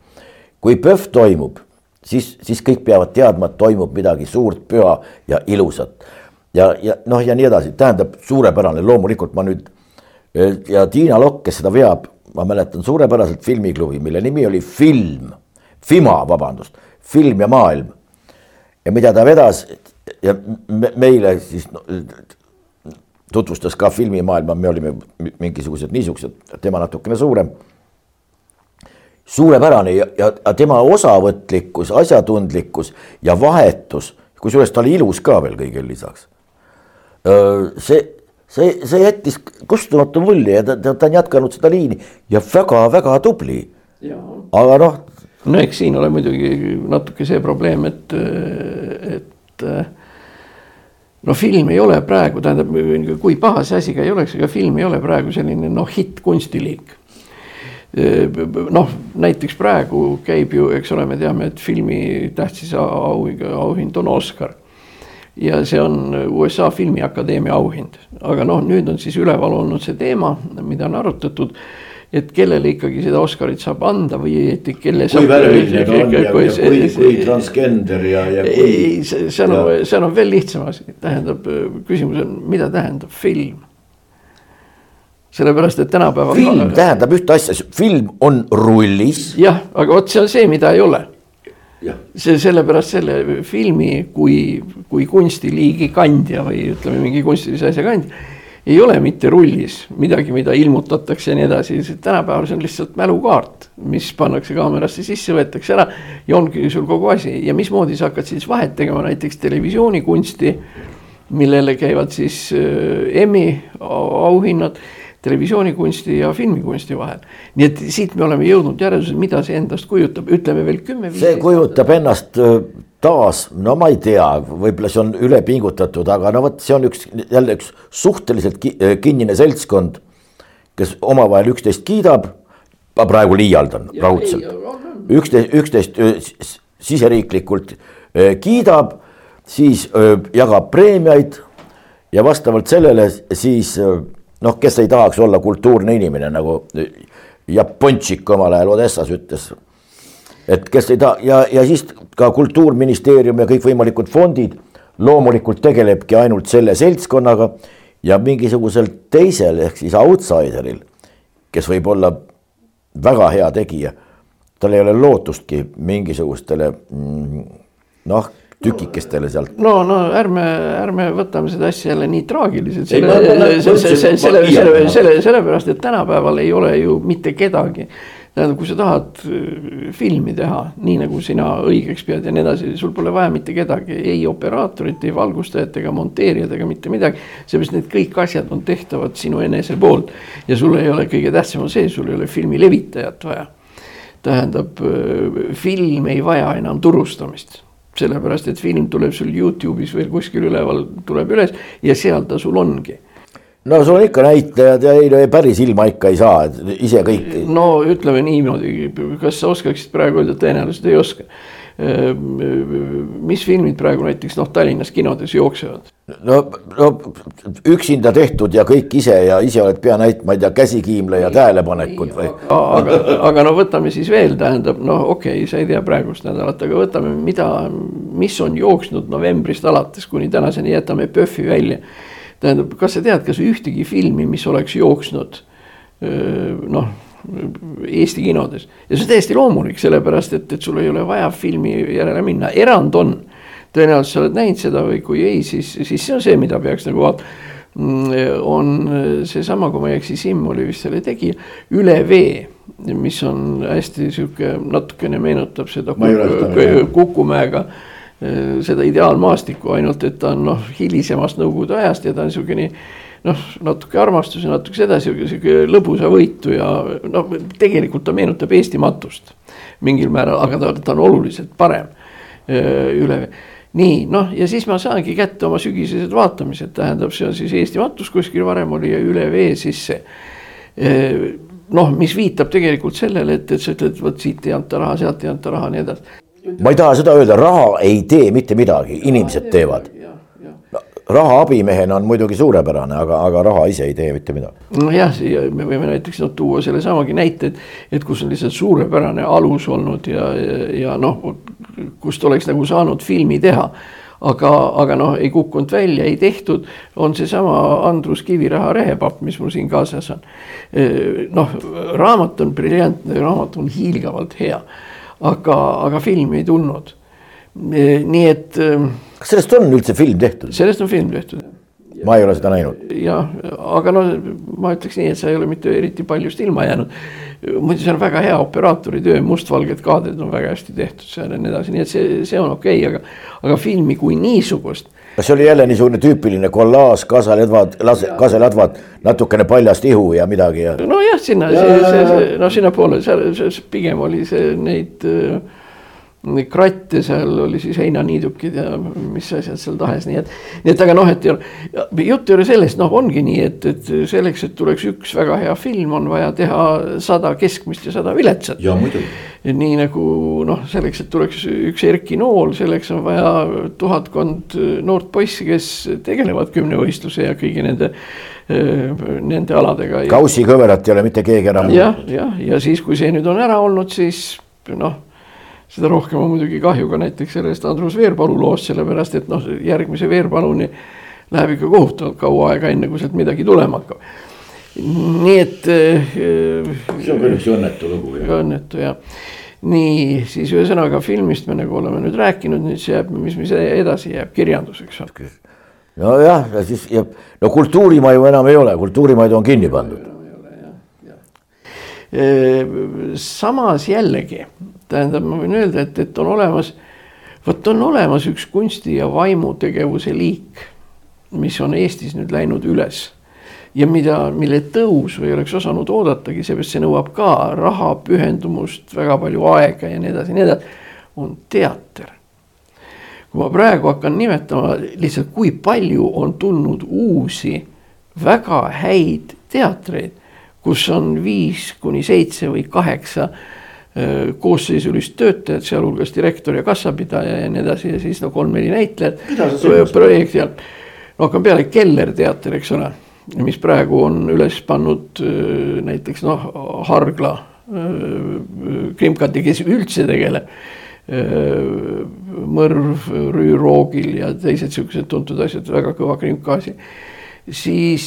Kui PÖFF toimub, siis, siis kõik peavad teadma, et toimub midagi suurt, püha ja ilusat. ja, ja noh, ja nii edasi, tähendab suurepärane, loomulikult ma nüüd ja Tiina Lokk, kes seda veab, ma mäletan suurepäraselt filmiklubi, mille nimi oli Film, Fima, vabandust, Film ja maailm. ja mida ta vedas ja meile siis no, tutvustas ka filmimaailma, me olime mingisugused niisugused, tema natukene suurem. Suurepärane ja, ja, ja tema osavõtlikkus, asjatundlikkus ja vahetus, kusjuures ta oli ilus ka veel kõigele lisaks. see see, see jättis kustumatu mulje ja ta, ta, ta on jätkanud seda liini ja väga-väga tubli. aga noh. no eks siin ole muidugi natuke see probleem, et, et no film ei ole praegu, tähendab, kui paha see asi ka ei oleks, aga film ei ole praegu selline noh, hitt kunstiliik noh, näiteks praegu käib ju, eks ole, me teame, et filmi tähtsis auhind on Oscar ja see on USA Filmiakadeemia auhind. aga noh, nüüd on siis üleval olnud see teema, mida on arutatud, et kellele ikkagi seda Oscarit saab anda või et kelle. kui värviline ta on ja kui, kui, kui transgender ja, ja kui. ei, see on, see on veel lihtsam asi, tähendab, küsimus on, mida tähendab film sellepärast, et tänapäeval. film tähendab ühte asja, film on rullis. jah, aga vot see on see, mida ei ole see sellepärast selle filmi kui, kui kunstiliigi kandja või ütleme, mingi kunstilise asja kandja ei ole mitte rullis midagi, mida ilmutatakse ja nii edasi, tänapäeval see on lihtsalt mälukaart, mis pannakse kaamerasse sisse, võetakse ära ja ongi sul kogu asi ja mismoodi sa hakkad siis vahet tegema näiteks televisioonikunsti, millele käivad siis äh, Emmy auhinnad televisioonikunsti ja filmikunsti vahel. nii et siit me oleme jõudnud järeldusele, mida see endast kujutab, ütleme veel kümme. see kujutab ennast taas, no ma ei tea, võib-olla see on ülepingutatud, aga no vot, see on üks jälle üks suhteliselt äh, kinnine seltskond, kes omavahel üksteist kiidab. ma praegu liialdan raudselt, üksteist, üksteist siseriiklikult kiidab, siis jagab preemiaid ja vastavalt sellele siis noh, kes ei tahaks olla kultuurne inimene, nagu Japontšik omal ajal Odessas ütles. et kes ei taha ja, ja siis ka kultuurministeerium ja kõikvõimalikud fondid loomulikult tegelebki ainult selle seltskonnaga ja mingisugusel teisel ehk siis outsider'il, kes võib olla väga hea tegija, tal ei ole lootustki mingisugustele mm, noh tükikestele sealt. no, no ärme, ärme võtame seda asja jälle nii traagiliselt, selle, selle, selle, selle, selle, sellepärast, et tänapäeval ei ole ju mitte kedagi tähendab, kui sa tahad äh, filmi teha nii, nagu sina õigeks pead ja nii edasi, sul pole vaja mitte kedagi, ei operaatorit, ei valgustajat ega monteerijat ega mitte midagi. seepärast need kõik asjad on tehtavad sinu enese poolt ja sul ei ole, kõige tähtsam on see, sul ei ole filmi levitajat vaja. tähendab, äh, film ei vaja enam turustamist sellepärast, et film tuleb sul Youtube'is või kuskil üleval, tuleb üles ja seal ta sul ongi no sul on ikka näitlejad ja ei, ei päris ilma ikka ei saa, ise kõik. no ütleme niimoodi, kas sa oskaksid praegu öelda, tõenäoliselt ei oska. Mis filmid praegu näiteks noh, Tallinnas kinodes jooksevad? no, no üksinda tehtud ja kõik ise ja ise oled pea näitama, ma ei tea, käsikiimle ja tähelepanekud või. aga, aga no võtame siis veel, tähendab noh, okei okay,, sa ei tea praegust nädalat, aga võtame, mida, mis on jooksnud novembrist alates kuni tänaseni, jätame PÖFFi välja tähendab, kas sa tead, kas ühtegi filmi, mis oleks jooksnud noh, Eesti kinodes ja see on täiesti loomulik, sellepärast et, et sul ei ole vaja filmi järele minna, erand on. tõenäoliselt sa oled näinud seda või kui ei, siis, siis see on see, mida peaks nagu vaatama. Mm, on seesama, kui ma ei eksi, Simm oli vist selle tegija, Üle vee, mis on hästi sihuke natukene meenutab seda Kukumäega Äh, seda ideaalmaastikku, ainult et ta on noh, hilisemast nõukogude ajast ja ta on niisugune noh, natuke armastus ja natuke sedasi, sihuke lõbusavõitu ja noh, tegelikult ta meenutab Eesti matust mingil määral, aga ta, ta on oluliselt parem üle. nii noh, ja siis ma saangi kätte oma sügisesed vaatamised, tähendab, see on siis Eesti matus kuskil varem oli ja üle vee sisse noh, mis viitab tegelikult sellele, et, et sa ütled, vot siit ei anta raha, sealt ei anta raha, nii edasi ma ei taha seda öelda, raha ei tee mitte midagi, inimesed teevad. Raha abimehena on muidugi suurepärane, aga, aga raha ise ei tee mitte midagi. nojah, me võime näiteks no, tuua sellesamagi näite, et, et kus on lihtsalt suurepärane alus olnud ja, ja, ja noh, kust oleks nagu saanud filmi teha aga, aga noh, ei kukkunud välja, ei tehtud, on seesama Andrus Kiviraha rehepapp, mis mul siin kaasas on. noh, raamat on briljantne, raamat on hiilgavalt hea aga, aga filmi ei tulnud. nii et. Kas sellest on üldse film tehtud? sellest on film tehtud. ma ei ole seda näinud. jah, aga no ma ütleks nii, et sa ei ole mitte eriti paljust ilma jäänud. muidu see on väga hea operaatori töö, mustvalged kaadrid on väga hästi tehtud seal ja nii edasi, nii et see, see on okei okay,, aga, aga filmi kui niisugust kas see oli jälle niisugune tüüpiline kollaaž, kasaledvad, lase, kaseladvad, natukene paljast ihu ja midagi ja? nojah, sinna, see, no sinnapoole, seal, pigem oli see neid äh, neid kratte seal oli siis heinaniidukid ja mis asjad seal tahes, nii et. nii et aga noh, et jutt ei ole sellest, noh, ongi nii, et, et selleks, et tuleks üks väga hea film, on vaja teha sada keskmist ja sada viletsat. ja muidugi. nii nagu noh, selleks, et tuleks üks Erki Nool, selleks on vaja tuhatkond noort poissi, kes tegelevad kümnevõistluse ja kõigi nende nende aladega. kaussikõverat ei ole mitte keegi enam. jah, jah, ja siis, kui see nüüd on ära olnud, siis noh seda rohkem on muidugi kahju ka näiteks sellest Andrus Veerpalu loost, sellepärast et noh, järgmise Veerpaluni läheb ikka kohutavalt kaua aega, enne kui sealt midagi tulema hakkab. nii et. see on küll üks õnnetu lugu. õnnetu jah nii, siis ühesõnaga filmist me nagu oleme nüüd rääkinud, nüüd see jääb, mis, mis edasi jääb, kirjanduseks. nojah, ja siis ja no kultuurimaju enam ei ole, kultuurimaju on kinni pandud. samas jällegi tähendab, ma võin öelda, et, et on olemas, vot on olemas üks kunsti ja vaimutegevuse liik, mis on Eestis nüüd läinud üles ja mida, mille tõusu ei oleks osanud oodatagi, seepärast see nõuab ka raha, pühendumust, väga palju aega ja nii edasi, nii edasi, on teater. kui ma praegu hakkan nimetama lihtsalt, kui palju on tulnud uusi väga häid teatreid, kus on viis kuni seitse või kaheksa koosseisulist töötajat, sealhulgas direktor ja kassapidaja ja nii edasi ja siis no kolm-neli näitlejat. projekti all, no hakkame peale, Keller teater, eks ole, mis praegu on üles pannud äh, näiteks noh, Hargla äh, krimkati, kes üldse tegeleb. mõrv, Rüü Roogil ja teised siuksed tuntud asjad, väga kõva krimkaasi. siis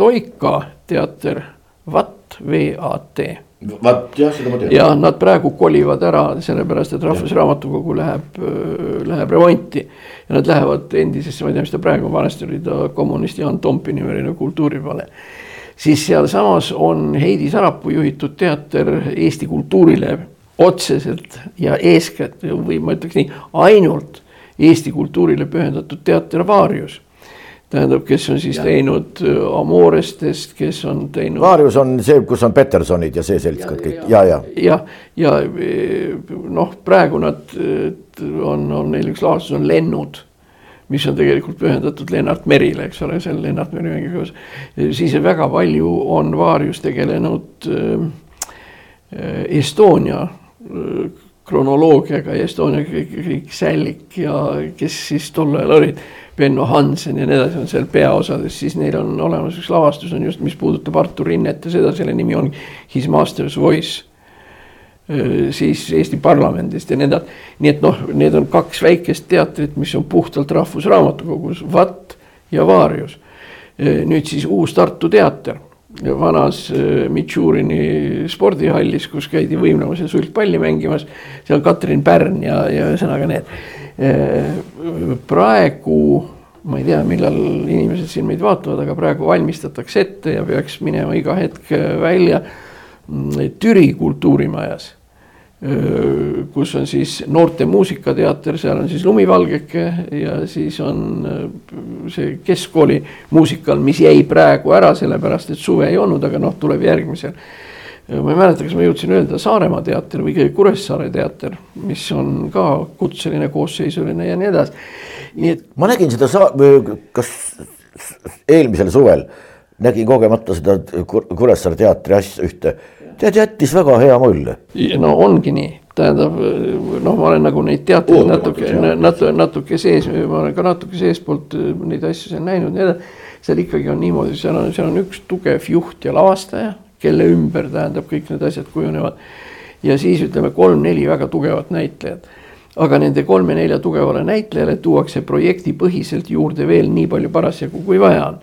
Toika teater, VAT, V-A-T vaat jah, seda ma tean. ja nad praegu kolivad ära, sellepärast et Rahvusraamatukogu läheb, läheb remonti. ja nad lähevad endisesse, ma ei tea, mis ta praegu on, vanasti oli ta kommunist Jaan Tompi nimeline kultuuripale. siis sealsamas on Heidi Sarapuu juhitud teater Eesti kultuurile otseselt ja eeskätt või ma ütleks nii, ainult Eesti kultuurile pühendatud teater Vaarius tähendab, kes on siis ja. teinud äh, Amorestest, kes on teinud. Vaarius on see, kus on Petersonid ja see seltskond kõik ja, ja. ja, ja, ja noh, praegu nad on, on neil üks lavastus on Lennud, mis on tegelikult pühendatud Lennart Merile, eks ole, seal Lennart Meri mängib koos. siis väga palju on Vaarius tegelenud äh, Estonia äh, kronoloogiaga ja Estonia kõik Sällik ja kes siis tol ajal olid Benno Hansen ja nii edasi on seal peaosades, siis neil on olemas üks lavastus on just, mis puudutab Artur Rinnet ja seda, selle nimi on His Master's Voice. siis Eesti parlamendist ja nii edasi, nii et noh, need on kaks väikest teatrit, mis on puhtalt Rahvusraamatukogus, Vatt ja Vaarius. nüüd siis uus Tartu teater vanas Mitšurini spordihallis, kus käidi võimlemas ja sulgpalli mängimas. seal Katrin Pärn ja, ja ühesõnaga need praegu ma ei tea, millal inimesed siin meid vaatavad, aga praegu valmistatakse ette ja peaks minema iga hetk välja mm, Türi kultuurimajas. Kus on siis noorte muusikateater, seal on siis Lumivalgeke ja siis on see keskkooli muusikal, mis jäi praegu ära, sellepärast et suve ei olnud, aga noh, tuleb järgmisel ma ei mäleta, kas ma jõudsin öelda Saaremaa teater või Kuressaare teater, mis on ka kutseline, koosseisuline ja nii edasi. nii et. ma nägin seda sa-, kas eelmisel suvel nägin kogemata seda Kuressaare teatri asja ühte. Tead, jättis väga hea mulje. no ongi nii, tähendab noh, ma olen nagu neid teatreid natuke, natuke, natuke sees, ma olen ka natuke seestpoolt neid asju seal näinud, nii edasi. seal ikkagi on niimoodi, seal on, seal on üks tugev juht ja lavastaja kelle ümber tähendab, kõik need asjad kujunevad. ja siis ütleme kolm-neli väga tugevat näitlejat. aga nende kolme-nelja tugevale näitlejale tuuakse projektipõhiselt juurde veel nii palju parasjagu, kui vaja on.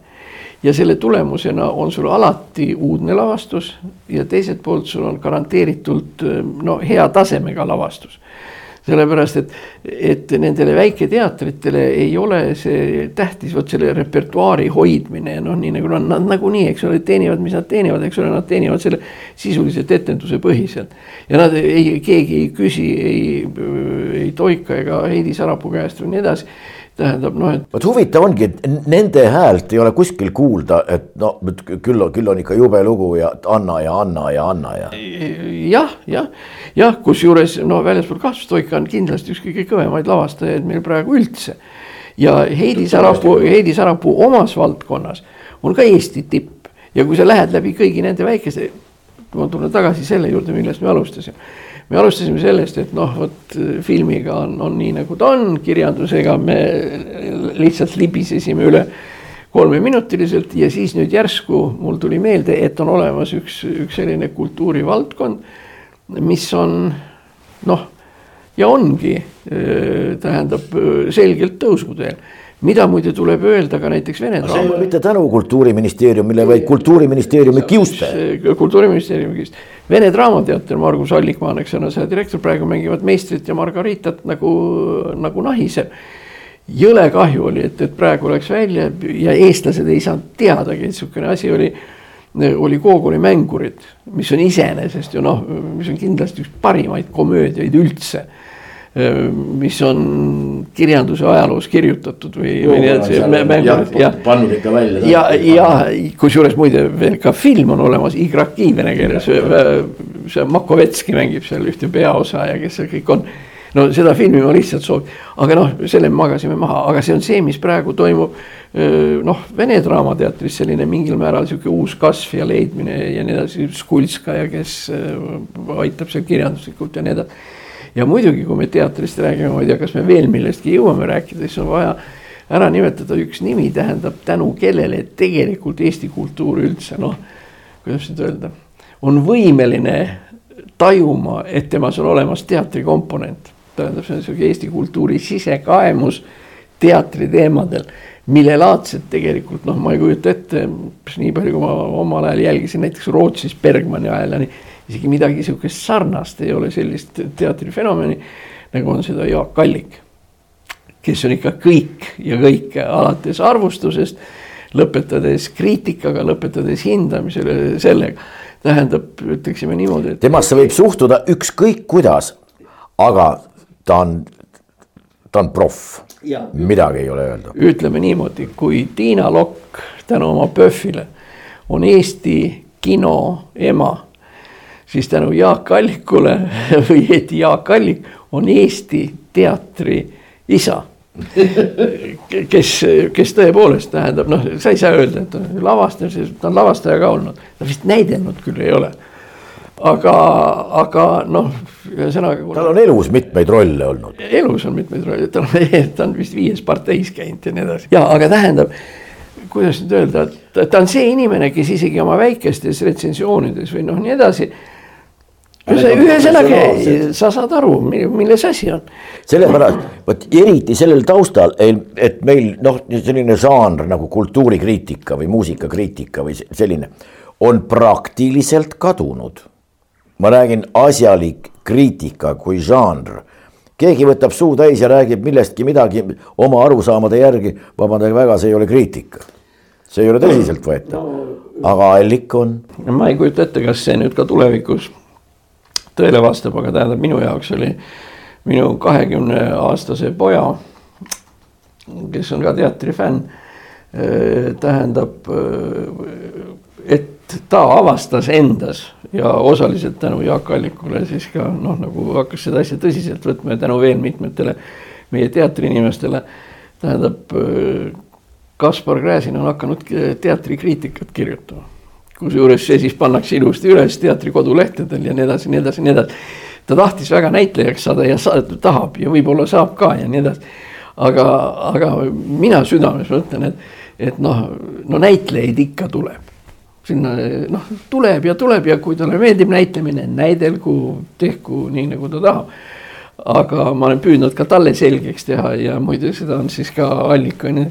Ja selle tulemusena on sul alati uudne lavastus ja teiselt poolt sul on garanteeritult no hea tasemega lavastus sellepärast et, et nendele väiketeatritele ei ole see tähtis, vot selle repertuaari hoidmine, noh, nii nagu nad, nad nagunii, eks ole, teenivad, mis nad teenivad, eks ole, nad teenivad selle sisuliselt etenduse põhiselt. ja nad ei, keegi ei küsi ei, ei Toika ega Heidi Sarapuu käest või nii edasi tähendab noh, et. vot huvitav ongi, et nende häält ei ole kuskil kuulda, et no küll, küll on ikka jube lugu ja Anna ja Anna ja Anna ja. jah, jah, jah, kusjuures no väljaspool kahtlust Toika on kindlasti üks kõige kõvemaid lavastajaid meil praegu üldse. ja Heidi Sarapuu, Heidi Sarapuu omas valdkonnas on ka Eesti tipp ja kui sa lähed läbi kõigi nende väikeste, ma tulen tagasi selle juurde, millest me alustasime me alustasime sellest, et noh, vot filmiga on, on nii nagu ta on, kirjandusega me lihtsalt libisesime üle kolmeminutiliselt ja siis nüüd järsku mul tuli meelde, et on olemas üks, üks selline kultuurivaldkond, mis on noh, ja ongi, tähendab selgelt tõusuteel mida muide tuleb öelda ka näiteks Vene draama. see ei ole mitte tänu kultuuriministeeriumile, vaid kultuuriministeeriumi kiuste. kultuuriministeeriumi kiuste. Vene Draamateater, Margus Allikmaa, eks ole, selle direktor praegu mängivad meistrit ja Margaritat nagu, nagu nahiseb. jõle kahju oli, et, et praegu läks välja ja eestlased ei saanud teadagi, et sihukene asi oli oli Gogoli Mängurid, mis on iseenesest ju noh, mis on kindlasti üks parimaid komöödiaid üldse mis on kirjanduse ajaloos kirjutatud või, või nii edasi. pannud ikka välja. ja, ja kusjuures muide veel ka film on olemas, Igraki vene keeles, see Makovetski mängib seal ühte peaosa ja kes seal kõik on. no seda filmi ma lihtsalt soovin, aga noh, selle magasime maha, aga see on see, mis praegu toimub noh, Vene Draamateatris selline mingil määral sihuke uus kasv ja leidmine ja nii edasi, Skulskaja, kes aitab seal kirjanduslikult ja nii edasi ja muidugi, kui me teatrist räägime, ma ei tea, kas me veel millestki jõuame rääkida, siis on vaja ära nimetada üks nimi, tähendab tänu kellele tegelikult Eesti kultuur üldse noh, kuidas nüüd öelda, on võimeline tajuma, et temas on olemas teatrikomponent. tähendab, see on sihuke Eesti kultuuri sisekaemus teatri teemadel, millelaadset tegelikult noh, ma ei kujuta ette, nii palju, kui ma omal ajal jälgisin näiteks Rootsis Bergmani ajal ja nii isegi midagi sihukest sarnast ei ole sellist teatrifenomeni nagu on seda Jaak Allik. kes on ikka kõik ja kõike alates arvustusest, lõpetades kriitikaga, lõpetades hindamisele, sellega. tähendab, ütleksime niimoodi, et. temasse võib suhtuda ükskõik kuidas, aga ta on, ta on proff, midagi ei ole öelda. ütleme niimoodi, kui Tiina Lokk tänu oma PÖFFile on Eesti kino ema siis tänu Jaak Allikule või õieti Jaak Allik on Eesti teatri isa kes, kes tõepoolest tähendab, noh, sa ei saa öelda, et ta on lavastaja, ta on lavastaja ka olnud, ta vist näidelnud küll ei ole. aga, aga noh, ühesõnaga. tal on elus mitmeid rolle olnud. elus on mitmeid rolle, ta on, ta on vist viies parteis käinud ja nii edasi ja aga tähendab kuidas nüüd öelda, et ta on see inimene, kes isegi oma väikestes retsensioonides või noh, nii edasi ühesõnaga, sa saad aru, milles asi on. sellepärast, vot eriti sellel taustal, et meil noh, selline žanr nagu kultuurikriitika või muusikakriitika või selline on praktiliselt kadunud. ma räägin asjalik kriitika kui žanr. keegi võtab suu täis ja räägib millestki midagi oma arusaamade järgi, vabandage väga, see ei ole kriitika. see ei ole tõsiseltvõetav, aga allik on. ma ei kujuta ette, kas see nüüd ka tulevikus tõele vastab, aga tähendab, minu jaoks oli minu kahekümne aastase poja, kes on ka teatrifänn, eh, tähendab, eh, et ta avastas endas ja osaliselt tänu Jaak Allikule siis ka noh, nagu hakkas seda asja tõsiselt võtma ja tänu veel mitmetele meie teatriinimestele. tähendab, eh, Kaspar Gräzin on hakanud teatrikriitikat kirjutama kusjuures see siis pannakse ilusti üles teatri kodulehtedel ja nii edasi, nii edasi, nii edasi. ta tahtis väga näitlejaks saada ja sa, tahab ja võib-olla saab ka ja nii edasi. aga, aga mina südames mõtlen, et, et noh, no näitlejaid ikka tuleb. sinna noh, tuleb ja tuleb ja kui talle meeldib näitlemine, näidelgu, tehku nii nagu ta tahab aga ma olen püüdnud ka talle selgeks teha ja muide, seda on siis ka allika onju.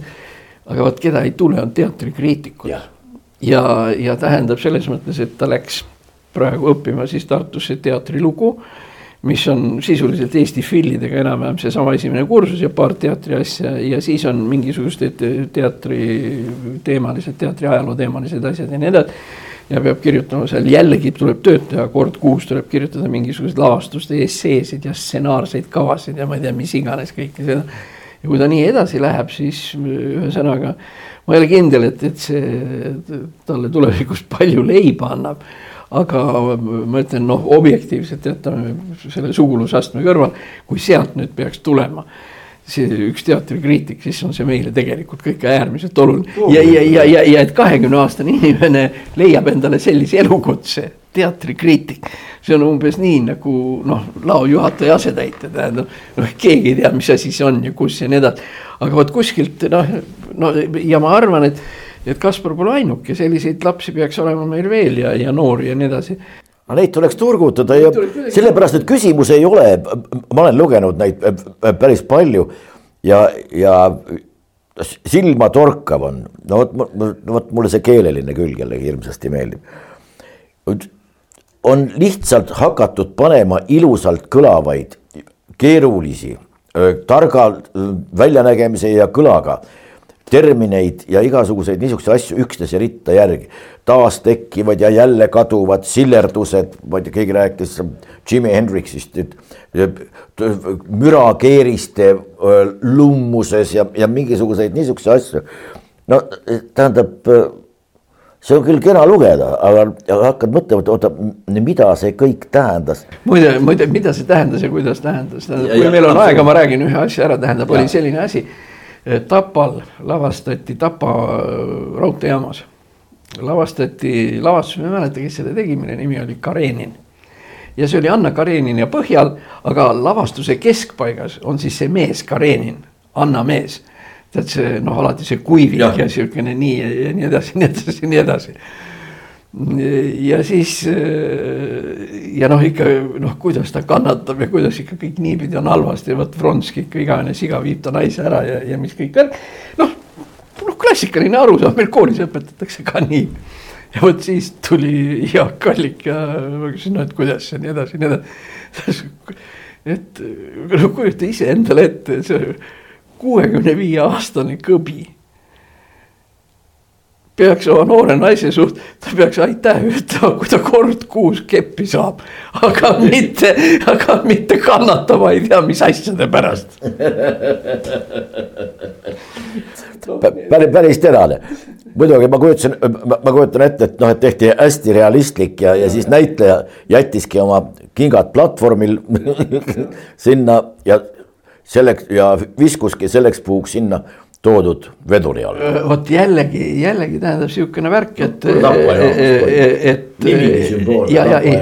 aga vot keda ei tule, on teatrikriitikud ja, ja tähendab selles mõttes, et ta läks praegu õppima siis Tartusse teatrilugu, mis on sisuliselt Eesti fillidega enam-vähem seesama esimene kursus ja paar teatriasja ja siis on mingisugused teatri teemalised, teatri ajaloo teemalised asjad ja nii edasi. ja peab kirjutama seal jällegi tuleb tööd teha, kord kuus tuleb kirjutada mingisuguseid lavastuste esseesid ja stsenaarseid kavasid ja ma ei tea, mis iganes kõike seda. Ja kui ta nii edasi läheb, siis ühesõnaga ma ei ole kindel, et, et see talle tulevikus palju leiba annab. aga ma ütlen, noh, objektiivselt jätame selle sugulusastme kõrval, kui sealt nüüd peaks tulema see üks teatrikriitik, siis on see meile tegelikult kõik äärmiselt oluline ja, ja, ja, ja, ja et kahekümne aastane inimene leiab endale sellise elukutse, teatrikriitik. see on umbes nii nagu noh, laojuhataja asetäitja, tähendab, noh, keegi ei tea, mis asi see on ja kus ja nii edasi. aga vot kuskilt noh, no ja ma arvan, et, et Kaspar pole ainuke, selliseid lapsi peaks olema meil veel ja, ja noori ja nii edasi no neid tuleks turgutada ja sellepärast, et küsimus ei ole, ma olen lugenud neid päris palju ja, ja silmatorkav on, no vot, vot mulle see keeleline külg jällegi hirmsasti meeldib. On lihtsalt hakatud panema ilusalt kõlavaid, keerulisi, targa väljanägemise ja kõlaga termineid ja igasuguseid niisuguseid asju üksteise ritta järgi. taas tekkivad ja jälle kaduvad sillerdused, ma ei tea, keegi rääkis Jimi Hendrixist, et mürakeeriste lummuses ja, ja mingisuguseid niisuguseid asju. no tähendab, see on küll kena lugeda, aga hakkad mõtlema, et oota, mida see kõik tähendas. muide, muide, mida see tähendas ja kuidas tähendas, tähendab, kui meil on aega, ma räägin ühe asja ära, tähendab, oli selline asi Tapal lavastati Tapa äh, raudteejaamas. lavastati lavastus, ma ei mäleta, kes selle tegi, mille nimi oli Karenin. ja see oli Anna Karenini põhjal, aga lavastuse keskpaigas on siis see mees Karenin, Anna mees. Tead see noh, alati see kuivik ja, ja siukene nii ja, ja nii edasi, nii edasi, nii edasi ja siis ja noh, ikka noh, kuidas ta kannatab ja kuidas ikka kõik niipidi on halvasti ja vot Vronski ikka igavene siga viib ta naise ära ja, ja mis kõik veel. noh, noh klassikaline arusaam, meil koolis õpetatakse ka nii. ja vot siis tuli Jaak Allik ja ma küsisin, no et kuidas ja nii edasi nii edasi. et no kujuta ise endale ette, see kuuekümne viie aastane kõbi peaks oma noore naise suht-, ta peaks aitäh ütlema, kui ta kord kuus keppi saab. aga mitte, aga mitte kannatama ei tea mis asjade pärast päris, päris terane. muidugi ma kujutasin, ma kujutan ette, et noh, et tehti hästi realistlik ja, ja siis näitleja jättiski oma kingad platvormil sinna ja selleks ja viskuski selleks puhuks sinna toodud veduri all. vot jällegi, jällegi tähendab sihukene värk, et, et. ja, ja ei,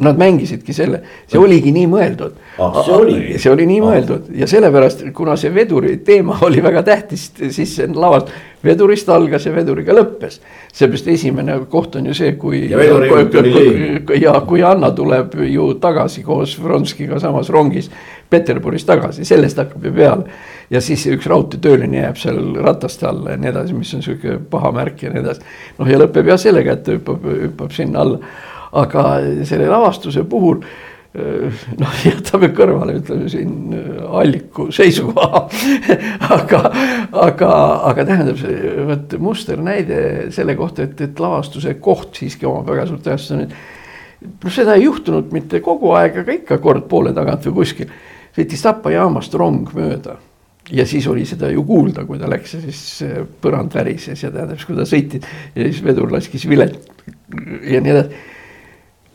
nad mängisidki selle, see oligi nii mõeldud ah,. see oli, see oli nii ah. mõeldud ja sellepärast, kuna see veduri teema oli väga tähtis, siis see lavast, vedurist algas ja veduriga lõppes. seepärast esimene koht on ju see, kui. ja leib. ja kui Anna tuleb ju tagasi koos Vronskiga samas rongis Peterburis tagasi, sellest hakkab ju peale ja siis üks raudteetööline jääb seal rataste alla ja nii edasi, mis on sihuke paha märk ja nii edasi. noh, ja lõpeb jah sellega, et ta hüppab, hüppab sinna alla. Aga selle lavastuse puhul eh, noh, jätame kõrvale, ütleme siin eh, alliku seisukoha. Aga, aga, aga tähendab see vot musternäide selle kohta, et, et lavastuse koht siiski omab väga suurt tähtsust, on, et noh, seda ei juhtunud mitte kogu aeg, aga ikka kord poole tagant või kuskil. Sõitis Tapa jaamast rong mööda. Ja siis oli seda ju kuulda, kui ta läks ja siis põrand värises ja tähendab, kui ta sõitis. Ja siis vedur laskis vilet ja nii edasi.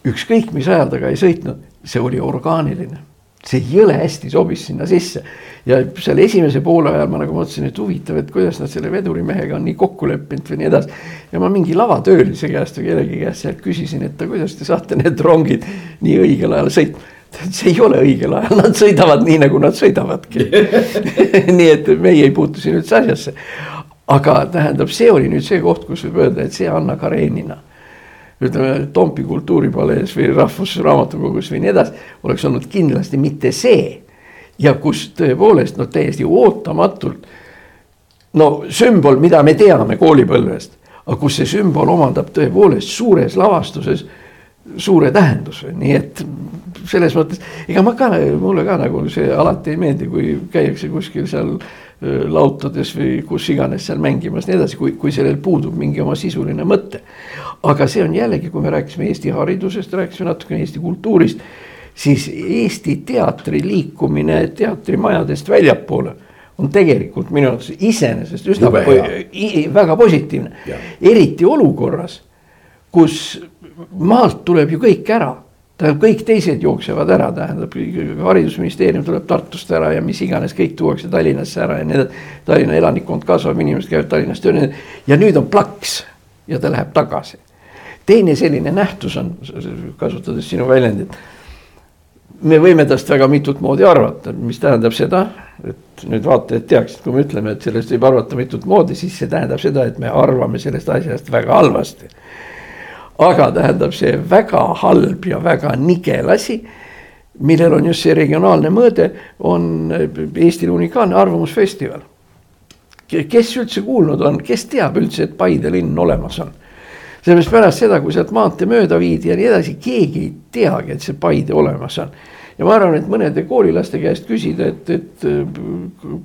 Ükskõik, mis ajal ta ka ei sõitnud, see oli orgaaniline, see jõle hästi sobis sinna sisse. ja seal esimese poole ajal ma nagu mõtlesin, et huvitav, et kuidas nad selle vedurimehega on nii kokku leppinud või nii edasi. ja ma mingi lavatöölise käest või kellegi käest sealt küsisin, et kuidas te saate need rongid nii õigel ajal sõitma see ei ole õigel ajal, nad sõidavad nii, nagu nad sõidavadki nii et meie ei puutu siin üldse asjasse. aga tähendab, see oli nüüd see koht, kus võib öelda, et see Anna Karenina. Ütleme Tompi kultuuripalees või Rahvusraamatukogus või nii edasi, oleks olnud kindlasti mitte see. ja kus tõepoolest no täiesti ootamatult. no sümbol, mida me teame koolipõlvest, aga kus see sümbol omandab tõepoolest suures lavastuses suure tähenduse, nii et selles mõttes, ega ma ka, mulle ka nagu see alati ei meeldi, kui käiakse kuskil seal lautades või kus iganes seal mängimas, nii edasi, kui, kui sellel puudub mingi oma sisuline mõte. aga see on jällegi, kui me rääkisime Eesti haridusest, rääkisime natukene Eesti kultuurist, siis Eesti teatri liikumine teatrimajadest väljapoole on tegelikult minu arvates iseenesest üsna väga positiivne, eriti olukorras, kus maalt tuleb ju kõik ära tähendab, kõik teised jooksevad ära, tähendab haridusministeerium tuleb Tartust ära ja mis iganes, kõik tuuakse Tallinnasse ära ja nii edasi. Tallinna elanikkond kasvab, inimesed käivad Tallinnas tööl ja nüüd on plaks ja ta läheb tagasi. teine selline nähtus on, kasutades sinu väljendit. me võime tast väga mitut moodi arvata, mis tähendab seda, et nüüd vaatajad teaksid, kui me ütleme, et sellest võib arvata mitut moodi, siis see tähendab seda, et me arvame sellest asjast väga halvasti aga tähendab see väga halb ja väga nigel asi millel on just see regionaalne mõõde, on Eestil unikaalne arvamusfestival. kes üldse kuulnud on, kes teab üldse, et Paide linn olemas on? sellepärast pärast seda, kui sealt maantee mööda viidi ja nii edasi, keegi ei teagi, et see Paide olemas on ja ma arvan, et mõnede koolilaste käest küsida, et, et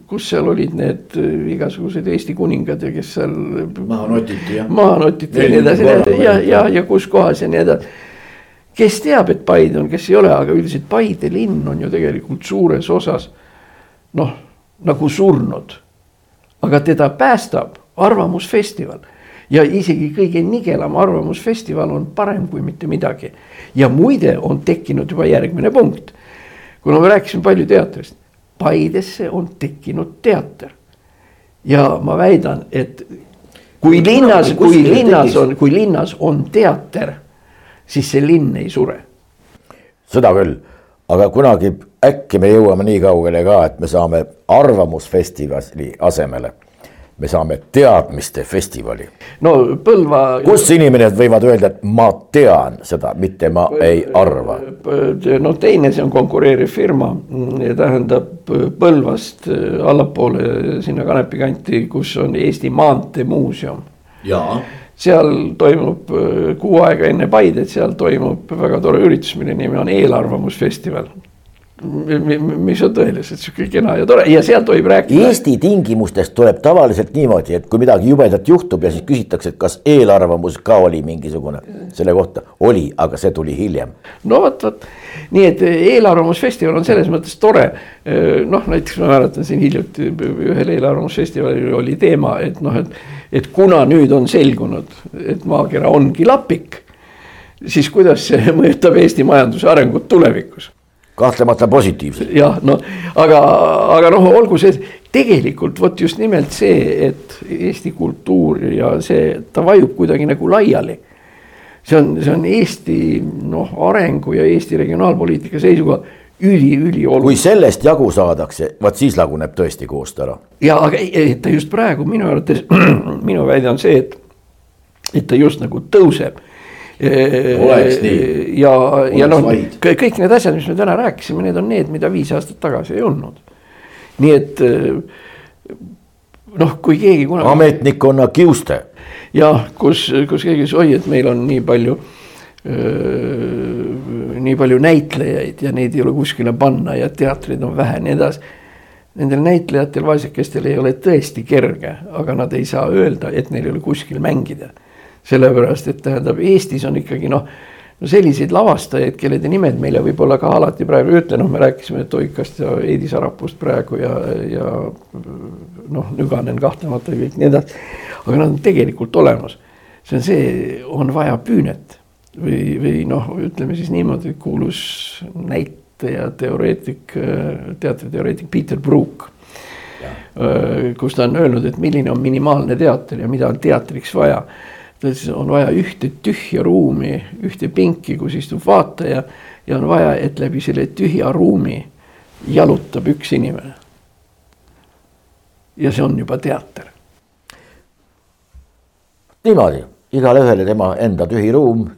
kus seal olid need igasugused Eesti kuningad ja kes seal. maha notiti jah. maha notiti ja nii edasi ja, ja, ja kus kohas ja nii edasi. kes teab, et Paide on, kes ei ole, aga üldiselt Paide linn on ju tegelikult suures osas noh, nagu surnud. aga teda päästab Arvamusfestival ja isegi kõige nigelam arvamusfestival on parem kui mitte midagi. ja muide, on tekkinud juba järgmine punkt kuna me rääkisime palju teatrist, Paidesse on tekkinud teater. ja ma väidan, et kui linnas, kui linnas on, kui linnas on teater, siis see linn ei sure. seda küll, aga kunagi äkki me jõuame nii kaugele ka, et me saame arvamusfestivali asemele me saame teadmiste festivali. no Põlva. kus inimesed võivad öelda, et ma tean seda, mitte ma ei arva. no teine, see on konkureeriv firma, tähendab Põlvast allapoole sinna Kanepi kanti, kus on Eesti Maanteemuuseum. seal toimub äh, kuu aega enne Paidet, seal toimub väga tore üritus, mille nimi on eelarvamusfestival mis on tõeliselt sihuke kena ja tore ja seal tohib rääkida. Eesti tingimustes tuleb tavaliselt niimoodi, et kui midagi jubedat juhtub ja siis küsitakse, et kas eelarvamus ka oli mingisugune selle kohta, oli, aga see tuli hiljem. no vot, vot nii et eelarvamusfestival on selles mõttes tore. noh, näiteks ma mäletan siin hiljuti ühel eelarvamusfestivalil oli teema, et noh, et, et kuna nüüd on selgunud, et maakera ongi lapik siis kuidas see mõjutab Eesti majanduse arengut tulevikus kahtlemata positiivselt. jah, no aga, aga noh, olgu see tegelikult vot just nimelt see, et Eesti kultuur ja see, ta vajub kuidagi nagu laiali. see on, see on Eesti noh, arengu ja Eesti regionaalpoliitika seisukohalt üli-ülioluline. kui sellest jagu saadakse, vot siis laguneb tõesti koostöö ära. ja aga ta just praegu minu arvates, minu väide on see, et, et ta just nagu tõuseb oleks nii. ja, ja noh, kõik need asjad, mis me täna rääkisime, need on need, mida viis aastat tagasi ei olnud. nii et noh, kui keegi kunagi. ametnikkonna kiuste. jah, kus, kus keegi ütles, oi, et meil on nii palju nii palju näitlejaid ja neid ei ole kuskile panna ja teatreid on vähe ja nii edasi. Nendel näitlejatel, vaesekestel ei ole tõesti kerge, aga nad ei saa öelda, et neil ei ole kuskil mängida sellepärast et tähendab, Eestis on ikkagi noh, no selliseid lavastajaid, kellede nimed meile võib-olla ka alati praegu ei ütle, noh, me rääkisime Toikast ja Heidi Sarapust praegu ja, ja noh, Nüganen kahtlemata ja kõik nii edasi. aga nad on tegelikult olemas. see on see, on vaja püünet või, või noh, ütleme siis niimoodi, kuulus näitleja, teoreetik, teatriteoreetik Peter Brook kus ta on öelnud, et milline on minimaalne teater ja mida on teatriks vaja ta ütles, on vaja ühte tühja ruumi, ühte pinki, kus istub vaataja ja on vaja, et läbi selle tühja ruumi jalutab üks inimene. ja see on juba teater. niimoodi, igale ühele tema enda tühi ruum,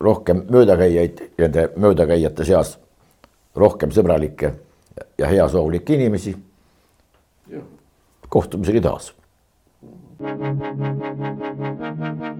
rohkem möödakäijaid, nende möödakäijate seas rohkem sõbralikke ja heasoovlikke inimesi. kohtumiseni taas. Thank you.